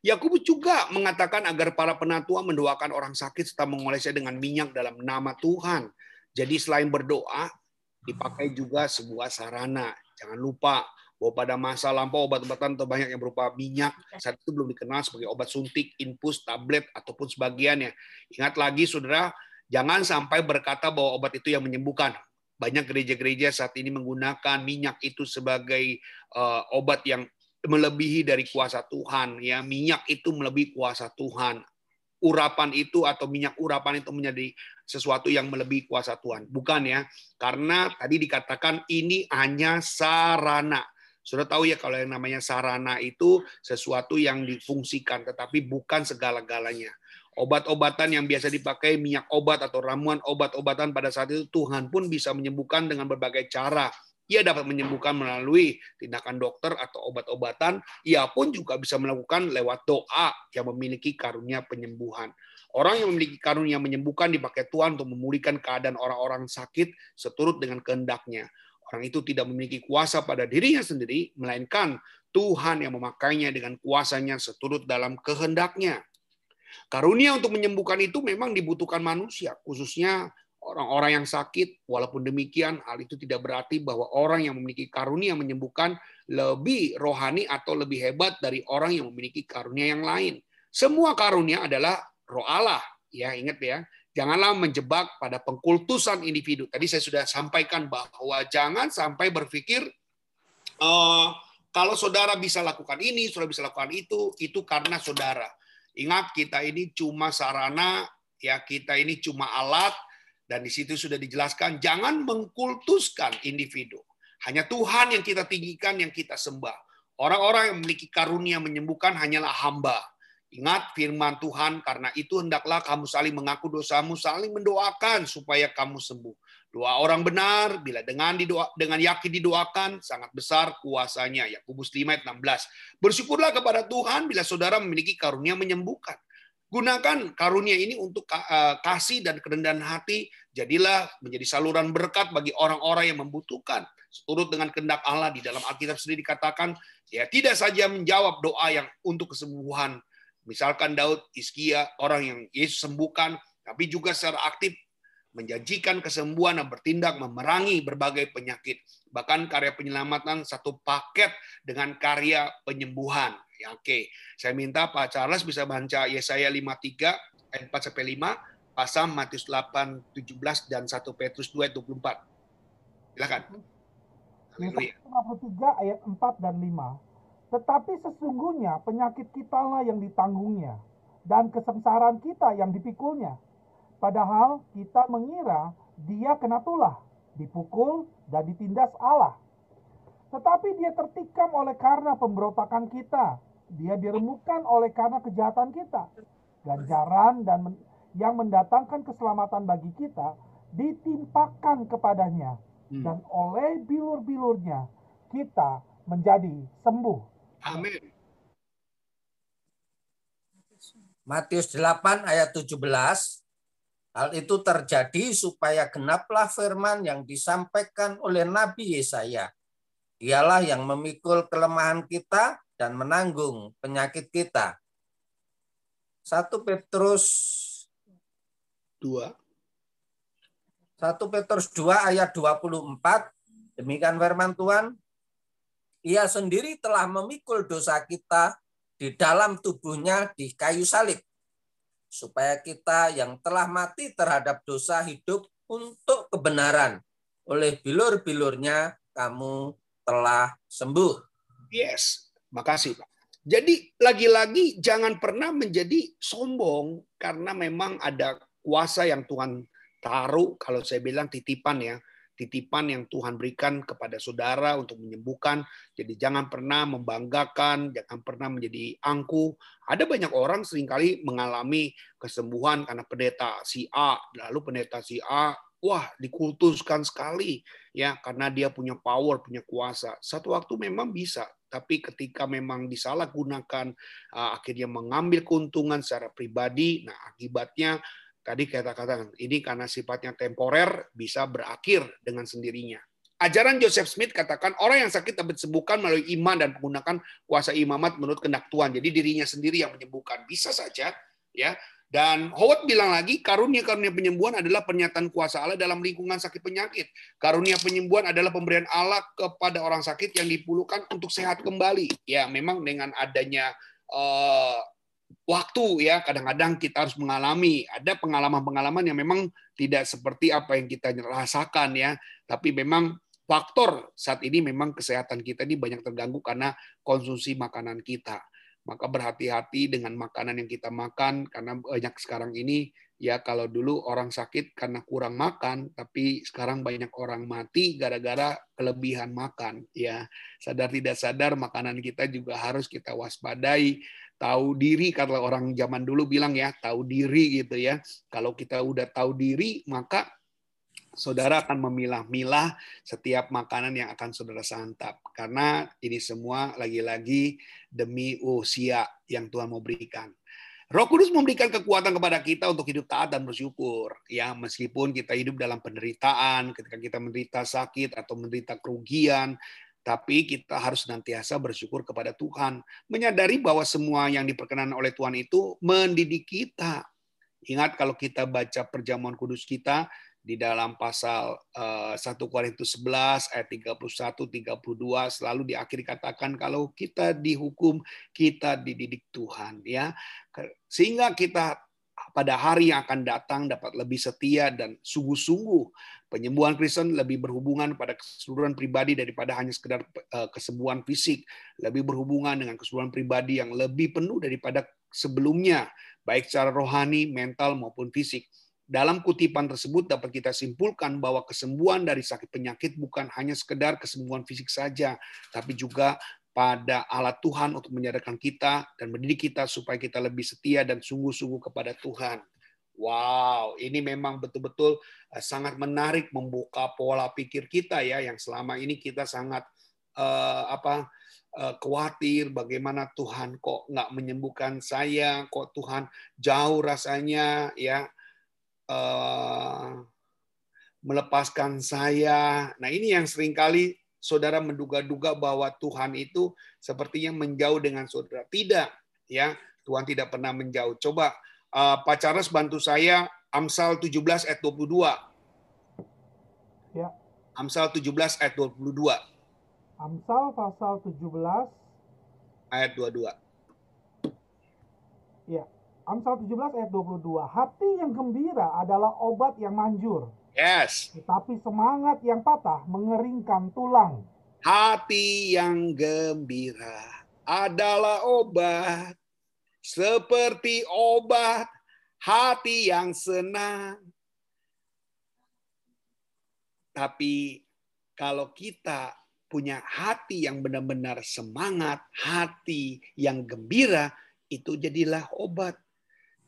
Yakubus juga mengatakan agar para penatua mendoakan orang sakit serta mengolesnya dengan minyak dalam nama Tuhan. Jadi selain berdoa, dipakai juga sebuah sarana. Jangan lupa bahwa pada masa lampau obat-obatan terbanyak yang berupa minyak saat itu belum dikenal sebagai obat suntik, infus, tablet ataupun sebagiannya. Ingat lagi saudara, jangan sampai berkata bahwa obat itu yang menyembuhkan. Banyak gereja-gereja saat ini menggunakan minyak itu sebagai uh, obat yang melebihi dari kuasa Tuhan. Ya, minyak itu melebihi kuasa Tuhan. Urapan itu atau minyak urapan itu menjadi sesuatu yang melebihi kuasa Tuhan. Bukan ya, karena tadi dikatakan ini hanya sarana sudah tahu ya kalau yang namanya sarana itu sesuatu yang difungsikan, tetapi bukan segala-galanya. Obat-obatan yang biasa dipakai, minyak obat atau ramuan obat-obatan pada saat itu Tuhan pun bisa menyembuhkan dengan berbagai cara. Ia dapat menyembuhkan melalui tindakan dokter atau obat-obatan. Ia pun juga bisa melakukan lewat doa yang memiliki karunia penyembuhan. Orang yang memiliki karunia menyembuhkan dipakai Tuhan untuk memulihkan keadaan orang-orang sakit seturut dengan kehendaknya. Orang itu tidak memiliki kuasa pada dirinya sendiri, melainkan Tuhan yang memakainya dengan kuasanya seturut dalam kehendaknya. Karunia untuk menyembuhkan itu memang dibutuhkan manusia, khususnya orang-orang yang sakit. Walaupun demikian, hal itu tidak berarti bahwa orang yang memiliki karunia menyembuhkan lebih rohani atau lebih hebat dari orang yang memiliki karunia yang lain. Semua karunia adalah roh Allah. Ya, ingat ya. Janganlah menjebak pada pengkultusan individu. Tadi saya sudah sampaikan bahwa jangan sampai berpikir uh, kalau saudara bisa lakukan ini, saudara bisa lakukan itu, itu karena saudara. Ingat kita ini cuma sarana, ya kita ini cuma alat, dan di situ sudah dijelaskan jangan mengkultuskan individu. Hanya Tuhan yang kita tinggikan, yang kita sembah. Orang-orang yang memiliki karunia menyembuhkan hanyalah hamba. Ingat firman Tuhan, karena itu hendaklah kamu saling mengaku dosamu, saling mendoakan supaya kamu sembuh. Doa orang benar, bila dengan didoa, dengan yakin didoakan, sangat besar kuasanya. Yakobus 5 ayat 16. Bersyukurlah kepada Tuhan bila saudara memiliki karunia menyembuhkan. Gunakan karunia ini untuk eh, kasih dan kerendahan hati. Jadilah menjadi saluran berkat bagi orang-orang yang membutuhkan. Seturut dengan kehendak Allah di dalam Alkitab sendiri dikatakan, ya tidak saja menjawab doa yang untuk kesembuhan Misalkan Daud, Iskia, orang yang Yesus sembuhkan, tapi juga secara aktif menjanjikan kesembuhan dan bertindak memerangi berbagai penyakit. Bahkan karya penyelamatan satu paket dengan karya penyembuhan. Ya, Oke, saya minta Pak Charles bisa baca Yesaya 53 ayat 4 sampai 5, pasal Matius 8 17 dan 1 Petrus 2 24. Silakan. Yesaya 53 ayat 4 dan 5. Tetapi sesungguhnya penyakit kita lah yang ditanggungnya dan kesengsaraan kita yang dipikulnya. Padahal kita mengira dia kena tulah, dipukul dan ditindas Allah. Tetapi dia tertikam oleh karena pemberontakan kita. Dia diremukkan oleh karena kejahatan kita. Ganjaran dan men yang mendatangkan keselamatan bagi kita ditimpakan kepadanya. Hmm. Dan oleh bilur-bilurnya kita menjadi sembuh. Amin. Matius 8 ayat 17. Hal itu terjadi supaya genaplah firman yang disampaikan oleh Nabi Yesaya. Dialah yang memikul kelemahan kita dan menanggung penyakit kita. 1 Petrus 2 1 Petrus 2 ayat 24 demikian firman Tuhan ia sendiri telah memikul dosa kita di dalam tubuhnya di kayu salib. Supaya kita yang telah mati terhadap dosa hidup untuk kebenaran. Oleh bilur-bilurnya kamu telah sembuh. Yes, makasih Pak. Jadi lagi-lagi jangan pernah menjadi sombong karena memang ada kuasa yang Tuhan taruh kalau saya bilang titipan ya titipan yang Tuhan berikan kepada saudara untuk menyembuhkan. Jadi jangan pernah membanggakan, jangan pernah menjadi angkuh. Ada banyak orang sering kali mengalami kesembuhan karena pendeta si A, lalu pendeta si A wah dikultuskan sekali ya karena dia punya power, punya kuasa. Satu waktu memang bisa, tapi ketika memang disalahgunakan uh, akhirnya mengambil keuntungan secara pribadi, nah akibatnya Tadi kita katakan, ini karena sifatnya temporer bisa berakhir dengan sendirinya. Ajaran Joseph Smith katakan orang yang sakit dapat disembuhkan melalui iman dan menggunakan kuasa imamat menurut kehendak Tuhan. Jadi dirinya sendiri yang menyembuhkan. Bisa saja ya. Dan Howard bilang lagi, karunia-karunia penyembuhan adalah pernyataan kuasa Allah dalam lingkungan sakit penyakit. Karunia penyembuhan adalah pemberian Allah kepada orang sakit yang dipulukan untuk sehat kembali. Ya, memang dengan adanya uh, waktu ya kadang-kadang kita harus mengalami. Ada pengalaman-pengalaman yang memang tidak seperti apa yang kita rasakan ya. Tapi memang faktor saat ini memang kesehatan kita ini banyak terganggu karena konsumsi makanan kita. Maka berhati-hati dengan makanan yang kita makan karena banyak sekarang ini ya kalau dulu orang sakit karena kurang makan tapi sekarang banyak orang mati gara-gara kelebihan makan ya. Sadar tidak sadar makanan kita juga harus kita waspadai tahu diri kalau orang zaman dulu bilang ya tahu diri gitu ya kalau kita udah tahu diri maka saudara akan memilah-milah setiap makanan yang akan saudara santap karena ini semua lagi-lagi demi usia yang Tuhan mau berikan. Roh Kudus memberikan kekuatan kepada kita untuk hidup taat dan bersyukur. Ya, meskipun kita hidup dalam penderitaan, ketika kita menderita sakit atau menderita kerugian, tapi kita harus senantiasa bersyukur kepada Tuhan, menyadari bahwa semua yang diperkenan oleh Tuhan itu mendidik kita. Ingat kalau kita baca perjamuan kudus kita di dalam pasal 1 eh, Korintus 11 ayat 31 32 selalu di akhir katakan kalau kita dihukum kita dididik Tuhan ya. Sehingga kita pada hari yang akan datang dapat lebih setia dan sungguh-sungguh. Penyembuhan Kristen lebih berhubungan pada keseluruhan pribadi daripada hanya sekedar eh, kesembuhan fisik, lebih berhubungan dengan keseluruhan pribadi yang lebih penuh daripada sebelumnya, baik secara rohani, mental maupun fisik. Dalam kutipan tersebut dapat kita simpulkan bahwa kesembuhan dari sakit penyakit bukan hanya sekedar kesembuhan fisik saja, tapi juga pada alat Tuhan untuk menyadarkan kita dan mendidik kita supaya kita lebih setia dan sungguh-sungguh kepada Tuhan. Wow, ini memang betul-betul eh, sangat menarik membuka pola pikir kita ya yang selama ini kita sangat uh, apa uh, khawatir bagaimana Tuhan kok nggak menyembuhkan saya, kok Tuhan jauh rasanya ya uh, melepaskan saya. Nah ini yang sering kali saudara menduga-duga bahwa Tuhan itu sepertinya menjauh dengan saudara. Tidak, ya. Tuhan tidak pernah menjauh. Coba uh, Pak Charles bantu saya Amsal 17 ayat 22. Ya. Amsal 17 ayat 22. Amsal pasal 17 ayat 22. Ya. Amsal 17 ayat 22. Hati yang gembira adalah obat yang manjur Yes. Tetapi semangat yang patah mengeringkan tulang. Hati yang gembira adalah obat. Seperti obat hati yang senang. Tapi kalau kita punya hati yang benar-benar semangat, hati yang gembira, itu jadilah obat.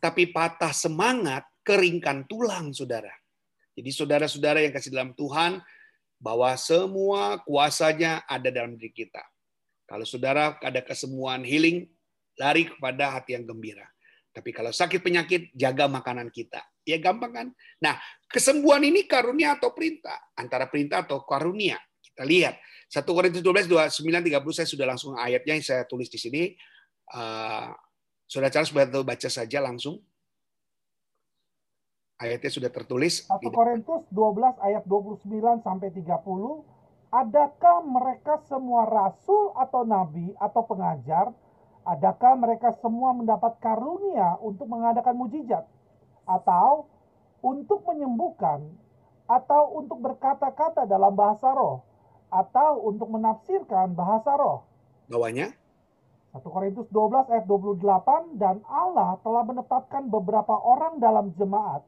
Tapi patah semangat, keringkan tulang, saudara. Jadi saudara-saudara yang kasih dalam Tuhan, bahwa semua kuasanya ada dalam diri kita. Kalau saudara ada kesembuhan healing, lari kepada hati yang gembira. Tapi kalau sakit penyakit, jaga makanan kita. Ya gampang kan? Nah, kesembuhan ini karunia atau perintah? Antara perintah atau karunia. Kita lihat. 1 Korintus 12, 29, 30, saya sudah langsung ayatnya yang saya tulis di sini. Uh, Saudara Charles baca saja langsung. Ayatnya sudah tertulis. 1 Korintus 12 ayat 29 sampai 30. Adakah mereka semua rasul atau nabi atau pengajar? Adakah mereka semua mendapat karunia untuk mengadakan mujizat? Atau untuk menyembuhkan? Atau untuk berkata-kata dalam bahasa roh? Atau untuk menafsirkan bahasa roh? Bawahnya? 1 Korintus 12 ayat 28 dan Allah telah menetapkan beberapa orang dalam jemaat.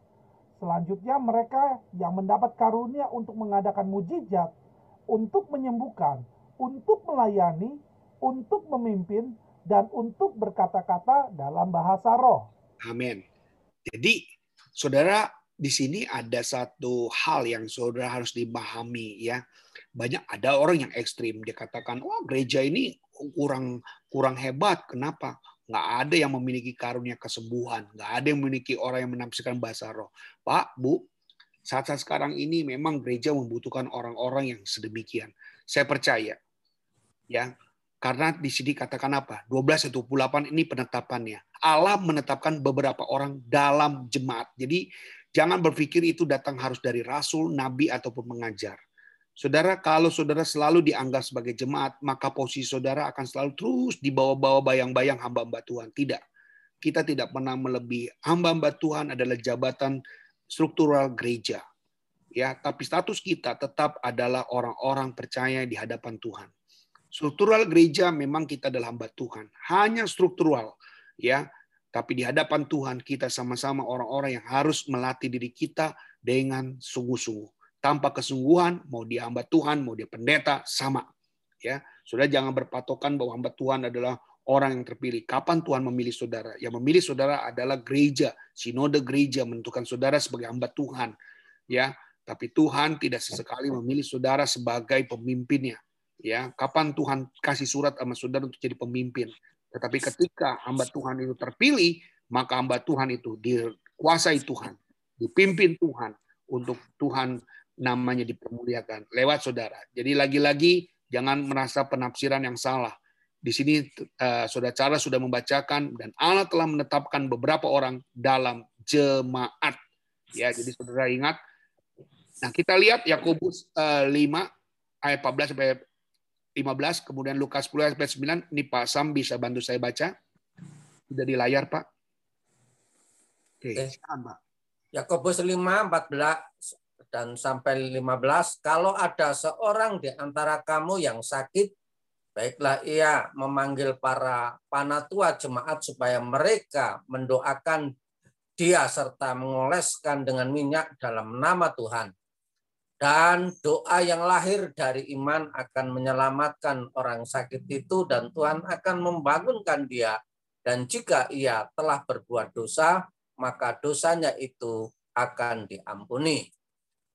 Selanjutnya mereka yang mendapat karunia untuk mengadakan mujizat, untuk menyembuhkan, untuk melayani, untuk memimpin, dan untuk berkata-kata dalam bahasa roh. Amin. Jadi, saudara, di sini ada satu hal yang saudara harus dipahami ya. Banyak ada orang yang ekstrim dia katakan, wah gereja ini kurang kurang hebat. Kenapa? Nggak ada yang memiliki karunia kesembuhan, nggak ada yang memiliki orang yang menafsirkan bahasa roh. Pak, Bu, saat-saat sekarang ini memang gereja membutuhkan orang-orang yang sedemikian. Saya percaya, ya, karena di sini katakan apa? 12 28 ini penetapannya. Allah menetapkan beberapa orang dalam jemaat. Jadi jangan berpikir itu datang harus dari rasul, nabi ataupun mengajar. Saudara, kalau saudara selalu dianggap sebagai jemaat, maka posisi saudara akan selalu terus di bawah-bawah bayang-bayang hamba-hamba Tuhan. Tidak. Kita tidak pernah melebihi. Hamba-hamba Tuhan adalah jabatan struktural gereja. Ya, tapi status kita tetap adalah orang-orang percaya di hadapan Tuhan. Struktural gereja memang kita adalah hamba Tuhan, hanya struktural, ya. Tapi di hadapan Tuhan kita sama-sama orang-orang yang harus melatih diri kita dengan sungguh-sungguh tanpa kesungguhan, mau dia hamba Tuhan, mau dia pendeta, sama. Ya, Sudah jangan berpatokan bahwa hamba Tuhan adalah orang yang terpilih. Kapan Tuhan memilih saudara? Yang memilih saudara adalah gereja, sinode gereja menentukan saudara sebagai hamba Tuhan. Ya, tapi Tuhan tidak sesekali memilih saudara sebagai pemimpinnya. Ya, kapan Tuhan kasih surat sama saudara untuk jadi pemimpin? Tetapi ketika hamba Tuhan itu terpilih, maka hamba Tuhan itu dikuasai Tuhan, dipimpin Tuhan untuk Tuhan namanya dipermuliakan lewat saudara. Jadi lagi-lagi jangan merasa penafsiran yang salah. Di sini uh, saudara cara sudah membacakan dan Allah telah menetapkan beberapa orang dalam jemaat. Ya, jadi saudara ingat. Nah, kita lihat Yakobus uh, 5 ayat 14 sampai 15, kemudian Lukas 10 ayat 9. Ini Pak Sam bisa bantu saya baca. Sudah di layar, Pak. Oke, okay. Pak. Yakobus 5 14 dan sampai 15 kalau ada seorang di antara kamu yang sakit baiklah ia memanggil para panatua jemaat supaya mereka mendoakan dia serta mengoleskan dengan minyak dalam nama Tuhan dan doa yang lahir dari iman akan menyelamatkan orang sakit itu dan Tuhan akan membangunkan dia dan jika ia telah berbuat dosa maka dosanya itu akan diampuni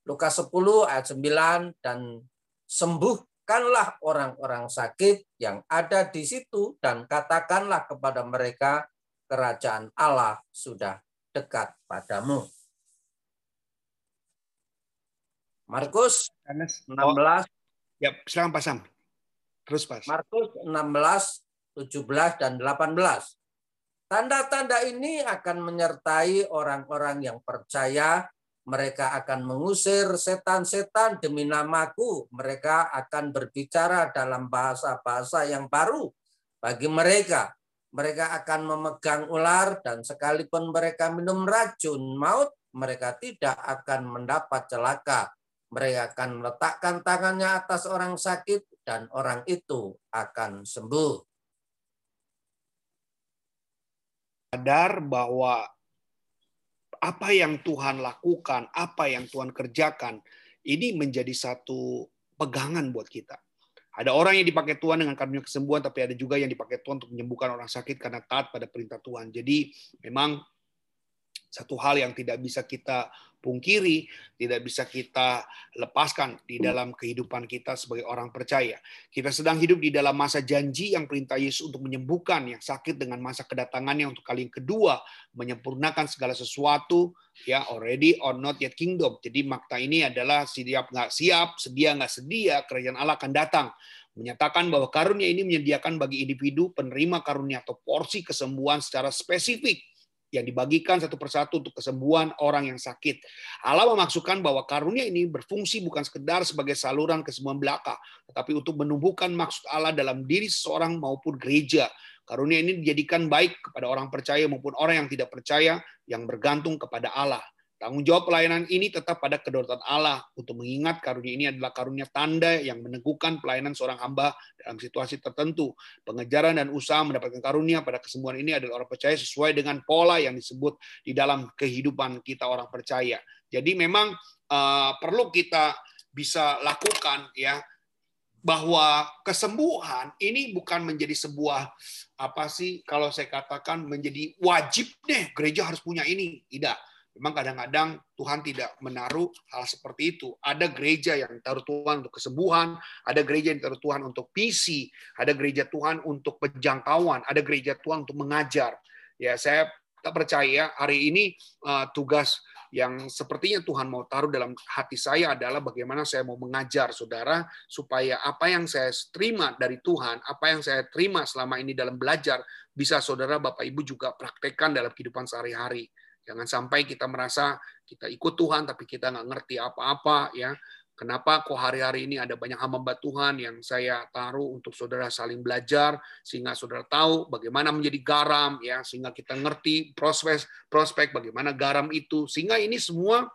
Lukas 10 ayat 9 dan sembuhkanlah orang-orang sakit yang ada di situ dan katakanlah kepada mereka kerajaan Allah sudah dekat padamu. Markus 16 Ya, silakan Pak Sam. Terus Pak. Markus 16 17 dan 18. Tanda-tanda ini akan menyertai orang-orang yang percaya mereka akan mengusir setan-setan demi namaku. Mereka akan berbicara dalam bahasa-bahasa yang baru bagi mereka. Mereka akan memegang ular dan sekalipun mereka minum racun maut, mereka tidak akan mendapat celaka. Mereka akan meletakkan tangannya atas orang sakit dan orang itu akan sembuh. Sadar bahwa apa yang Tuhan lakukan, apa yang Tuhan kerjakan, ini menjadi satu pegangan buat kita. Ada orang yang dipakai Tuhan dengan karunia kesembuhan, tapi ada juga yang dipakai Tuhan untuk menyembuhkan orang sakit karena taat pada perintah Tuhan. Jadi memang satu hal yang tidak bisa kita pungkiri, tidak bisa kita lepaskan di dalam kehidupan kita sebagai orang percaya. Kita sedang hidup di dalam masa janji yang perintah Yesus untuk menyembuhkan yang sakit dengan masa kedatangannya untuk kali yang kedua, menyempurnakan segala sesuatu, ya already or not yet kingdom. Jadi makna ini adalah siap nggak siap, sedia nggak sedia, kerajaan Allah akan datang menyatakan bahwa karunia ini menyediakan bagi individu penerima karunia atau porsi kesembuhan secara spesifik yang dibagikan satu persatu untuk kesembuhan orang yang sakit. Allah memaksudkan bahwa karunia ini berfungsi bukan sekedar sebagai saluran kesembuhan belaka, tetapi untuk menumbuhkan maksud Allah dalam diri seseorang maupun gereja. Karunia ini dijadikan baik kepada orang percaya maupun orang yang tidak percaya yang bergantung kepada Allah. Tanggung jawab pelayanan ini tetap pada kedaulatan Allah untuk mengingat karunia ini adalah karunia tanda yang meneguhkan pelayanan seorang hamba dalam situasi tertentu. Pengejaran dan usaha mendapatkan karunia pada kesembuhan ini adalah orang percaya sesuai dengan pola yang disebut di dalam kehidupan kita orang percaya. Jadi memang uh, perlu kita bisa lakukan ya bahwa kesembuhan ini bukan menjadi sebuah apa sih kalau saya katakan menjadi wajib deh gereja harus punya ini tidak Memang kadang-kadang Tuhan tidak menaruh hal seperti itu. Ada gereja yang taruh Tuhan untuk kesembuhan, ada gereja yang taruh Tuhan untuk visi, ada gereja Tuhan untuk penjangkauan, ada gereja Tuhan untuk mengajar. Ya, saya tak percaya hari ini uh, tugas yang sepertinya Tuhan mau taruh dalam hati saya adalah bagaimana saya mau mengajar saudara supaya apa yang saya terima dari Tuhan, apa yang saya terima selama ini dalam belajar bisa saudara Bapak Ibu juga praktekkan dalam kehidupan sehari-hari. Jangan sampai kita merasa kita ikut Tuhan tapi kita nggak ngerti apa-apa ya. Kenapa kok hari-hari ini ada banyak hamba Tuhan yang saya taruh untuk saudara saling belajar sehingga saudara tahu bagaimana menjadi garam ya sehingga kita ngerti prospek prospek bagaimana garam itu sehingga ini semua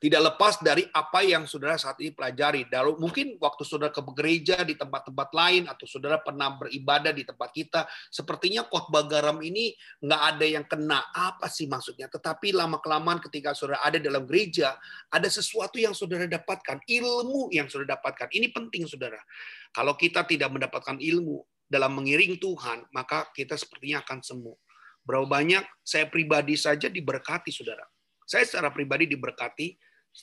tidak lepas dari apa yang saudara saat ini pelajari. Dalam mungkin waktu saudara ke gereja di tempat-tempat lain atau saudara pernah beribadah di tempat kita, sepertinya khotbah garam ini nggak ada yang kena. Apa sih maksudnya? Tetapi lama kelamaan ketika saudara ada dalam gereja, ada sesuatu yang saudara dapatkan, ilmu yang saudara dapatkan. Ini penting saudara. Kalau kita tidak mendapatkan ilmu dalam mengiring Tuhan, maka kita sepertinya akan sembuh. Berapa banyak saya pribadi saja diberkati saudara saya secara pribadi diberkati,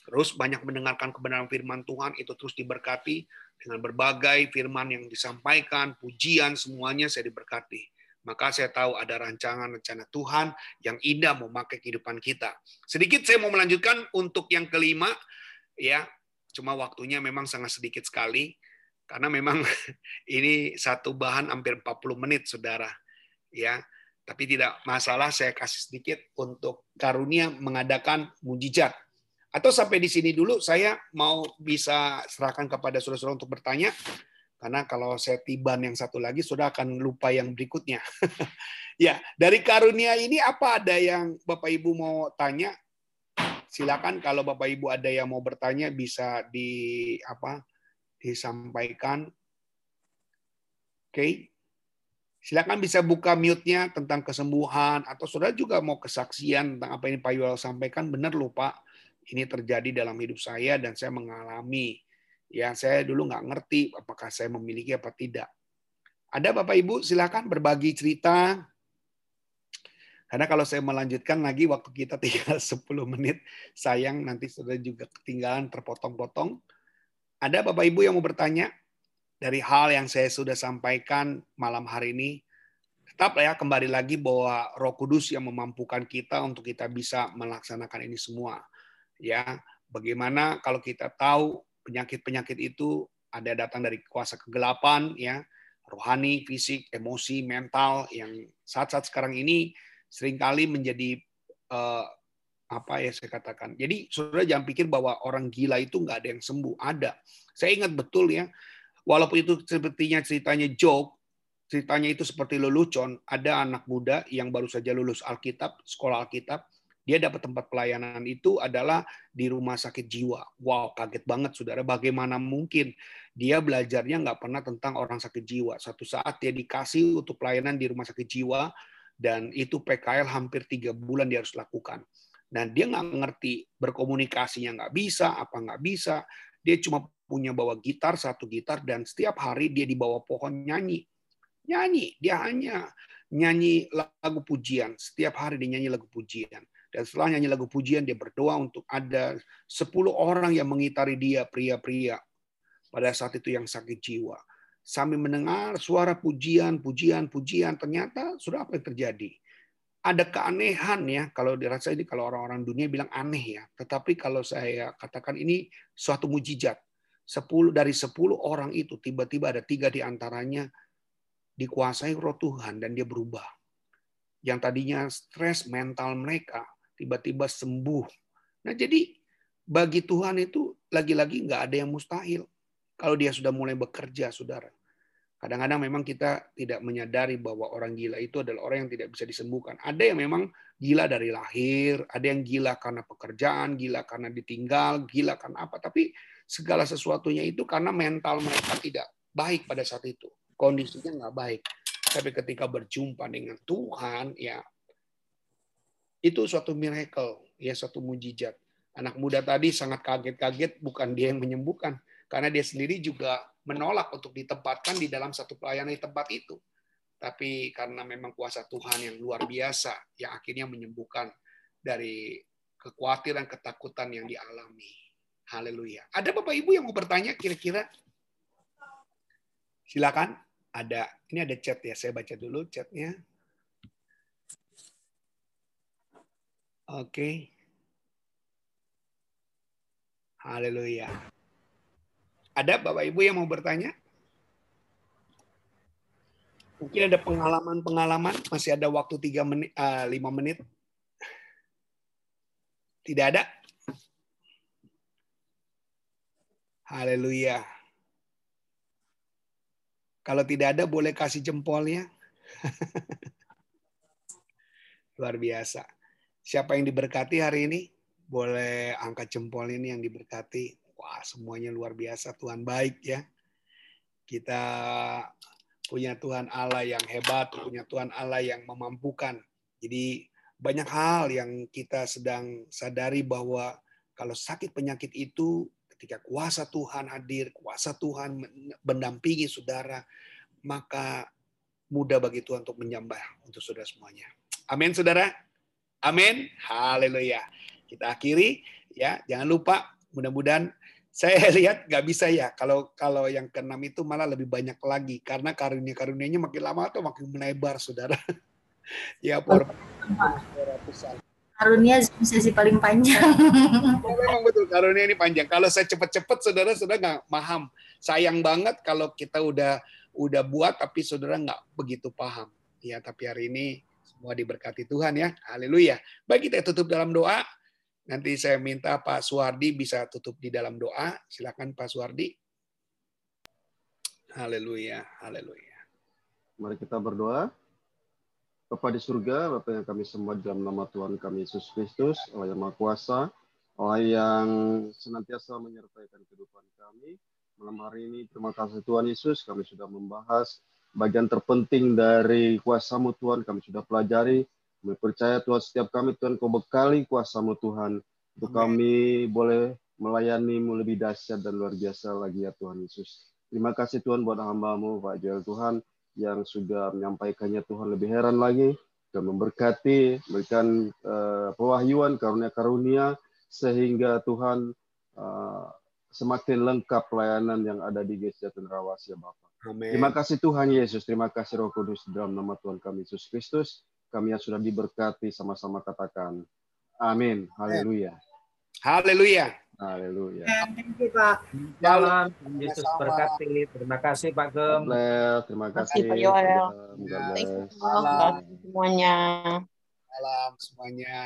terus banyak mendengarkan kebenaran firman Tuhan, itu terus diberkati dengan berbagai firman yang disampaikan, pujian, semuanya saya diberkati. Maka saya tahu ada rancangan rencana Tuhan yang indah memakai kehidupan kita. Sedikit saya mau melanjutkan untuk yang kelima, ya, cuma waktunya memang sangat sedikit sekali, karena memang ini satu bahan hampir 40 menit, saudara. Ya, tapi tidak masalah saya kasih sedikit untuk karunia mengadakan mujizat. Atau sampai di sini dulu saya mau bisa serahkan kepada saudara-saudara untuk bertanya. Karena kalau saya tiban yang satu lagi, sudah akan lupa yang berikutnya. ya, dari karunia ini apa ada yang Bapak Ibu mau tanya? Silakan kalau Bapak Ibu ada yang mau bertanya bisa di apa disampaikan. Oke. Okay. Silakan bisa buka mute-nya tentang kesembuhan atau saudara juga mau kesaksian tentang apa yang Pak Yuel sampaikan benar loh Pak. Ini terjadi dalam hidup saya dan saya mengalami. Ya saya dulu nggak ngerti apakah saya memiliki apa tidak. Ada Bapak Ibu silakan berbagi cerita. Karena kalau saya melanjutkan lagi waktu kita tinggal 10 menit, sayang nanti sudah juga ketinggalan terpotong-potong. Ada Bapak Ibu yang mau bertanya? Dari hal yang saya sudah sampaikan malam hari ini, tetap ya kembali lagi bahwa Roh Kudus yang memampukan kita untuk kita bisa melaksanakan ini semua. Ya, bagaimana kalau kita tahu penyakit-penyakit itu ada datang dari kuasa kegelapan ya, rohani, fisik, emosi, mental yang saat-saat sekarang ini sering kali menjadi uh, apa ya saya katakan. Jadi saudara jangan pikir bahwa orang gila itu nggak ada yang sembuh. Ada. Saya ingat betul ya, Walaupun itu sepertinya ceritanya joke, ceritanya itu seperti lelucon, ada anak muda yang baru saja lulus Alkitab, sekolah Alkitab, dia dapat tempat pelayanan itu adalah di rumah sakit jiwa. Wow, kaget banget saudara. Bagaimana mungkin dia belajarnya nggak pernah tentang orang sakit jiwa. Satu saat dia dikasih untuk pelayanan di rumah sakit jiwa dan itu PKL hampir tiga bulan dia harus lakukan. Dan dia nggak ngerti berkomunikasinya nggak bisa, apa nggak bisa. Dia cuma punya bawa gitar, satu gitar, dan setiap hari dia di bawah pohon nyanyi. Nyanyi, dia hanya nyanyi lagu pujian. Setiap hari dia nyanyi lagu pujian. Dan setelah nyanyi lagu pujian, dia berdoa untuk ada 10 orang yang mengitari dia, pria-pria. Pada saat itu yang sakit jiwa. Sambil mendengar suara pujian, pujian, pujian, ternyata sudah apa yang terjadi? Ada keanehan ya, kalau dirasa ini kalau orang-orang dunia bilang aneh ya. Tetapi kalau saya katakan ini suatu mujizat 10 dari 10 orang itu tiba-tiba ada tiga di antaranya dikuasai roh Tuhan dan dia berubah. Yang tadinya stres mental mereka tiba-tiba sembuh. Nah jadi bagi Tuhan itu lagi-lagi nggak ada yang mustahil. Kalau dia sudah mulai bekerja, saudara. Kadang-kadang memang kita tidak menyadari bahwa orang gila itu adalah orang yang tidak bisa disembuhkan. Ada yang memang gila dari lahir, ada yang gila karena pekerjaan, gila karena ditinggal, gila karena apa. Tapi segala sesuatunya itu karena mental mereka tidak baik pada saat itu. Kondisinya nggak baik. Tapi ketika berjumpa dengan Tuhan, ya itu suatu miracle, ya suatu mujizat. Anak muda tadi sangat kaget-kaget, bukan dia yang menyembuhkan, karena dia sendiri juga menolak untuk ditempatkan di dalam satu pelayanan di tempat itu. Tapi karena memang kuasa Tuhan yang luar biasa, yang akhirnya menyembuhkan dari kekhawatiran, ketakutan yang dialami. Haleluya. Ada Bapak Ibu yang mau bertanya kira-kira? Silakan. Ada. Ini ada chat ya. Saya baca dulu chatnya. Oke. Haleluya. Ada Bapak Ibu yang mau bertanya? Mungkin ada pengalaman-pengalaman, masih ada waktu 3 menit, uh, 5 menit. Tidak ada? Haleluya. Kalau tidak ada, boleh kasih jempolnya. Luar biasa. Siapa yang diberkati hari ini? Boleh angkat jempol ini yang diberkati. Wah, semuanya luar biasa. Tuhan baik ya. Kita punya Tuhan Allah yang hebat, punya Tuhan Allah yang memampukan. Jadi banyak hal yang kita sedang sadari bahwa kalau sakit penyakit itu ketika kuasa Tuhan hadir, kuasa Tuhan mendampingi saudara, maka mudah bagi Tuhan untuk menyembah untuk saudara semuanya. Amin, saudara. Amin. Haleluya. Kita akhiri ya. Jangan lupa mudah-mudahan saya lihat nggak bisa ya kalau kalau yang keenam itu malah lebih banyak lagi karena karunia karunianya makin lama atau makin melebar saudara ya por karunia sesi paling panjang. Oh, memang betul. Karunia ini panjang. Kalau saya cepat-cepat saudara sudah nggak paham. Sayang banget kalau kita udah udah buat tapi saudara nggak begitu paham. Ya tapi hari ini semua diberkati Tuhan ya. Haleluya. Baik kita tutup dalam doa. Nanti saya minta Pak Suwardi bisa tutup di dalam doa. Silakan Pak Suwardi. Haleluya, haleluya. Mari kita berdoa. Bapa di surga, Bapak yang kami semua dalam nama Tuhan kami Yesus Kristus, Allah yang Maha Kuasa, Allah yang senantiasa menyertai kehidupan kami. Malam hari ini, terima kasih Tuhan Yesus, kami sudah membahas bagian terpenting dari kuasamu Tuhan, kami sudah pelajari kami percaya Tuhan setiap kami Tuhan kau bekali kuasamu Tuhan. Untuk kami boleh melayanimu lebih dahsyat dan luar biasa lagi ya Tuhan Yesus. Terima kasih Tuhan buat hambamu Pak Joel Tuhan yang sudah menyampaikannya Tuhan lebih heran lagi dan memberkati, memberikan uh, pewahyuan karunia-karunia sehingga Tuhan uh, semakin lengkap pelayanan yang ada di Gereja Cenderawasih ya Bapak. Amen. Terima kasih Tuhan Yesus, terima kasih Roh Kudus dalam nama Tuhan kami Yesus Kristus. Kami yang sudah diberkati sama-sama katakan amin. Haleluya. Haleluya haleluya. Terima kasih Pak. Jalan Yesus berkati. Terima kasih Pak Gem. Terima kasih. Pak Yoel. Semuanya semuanya. Salam semuanya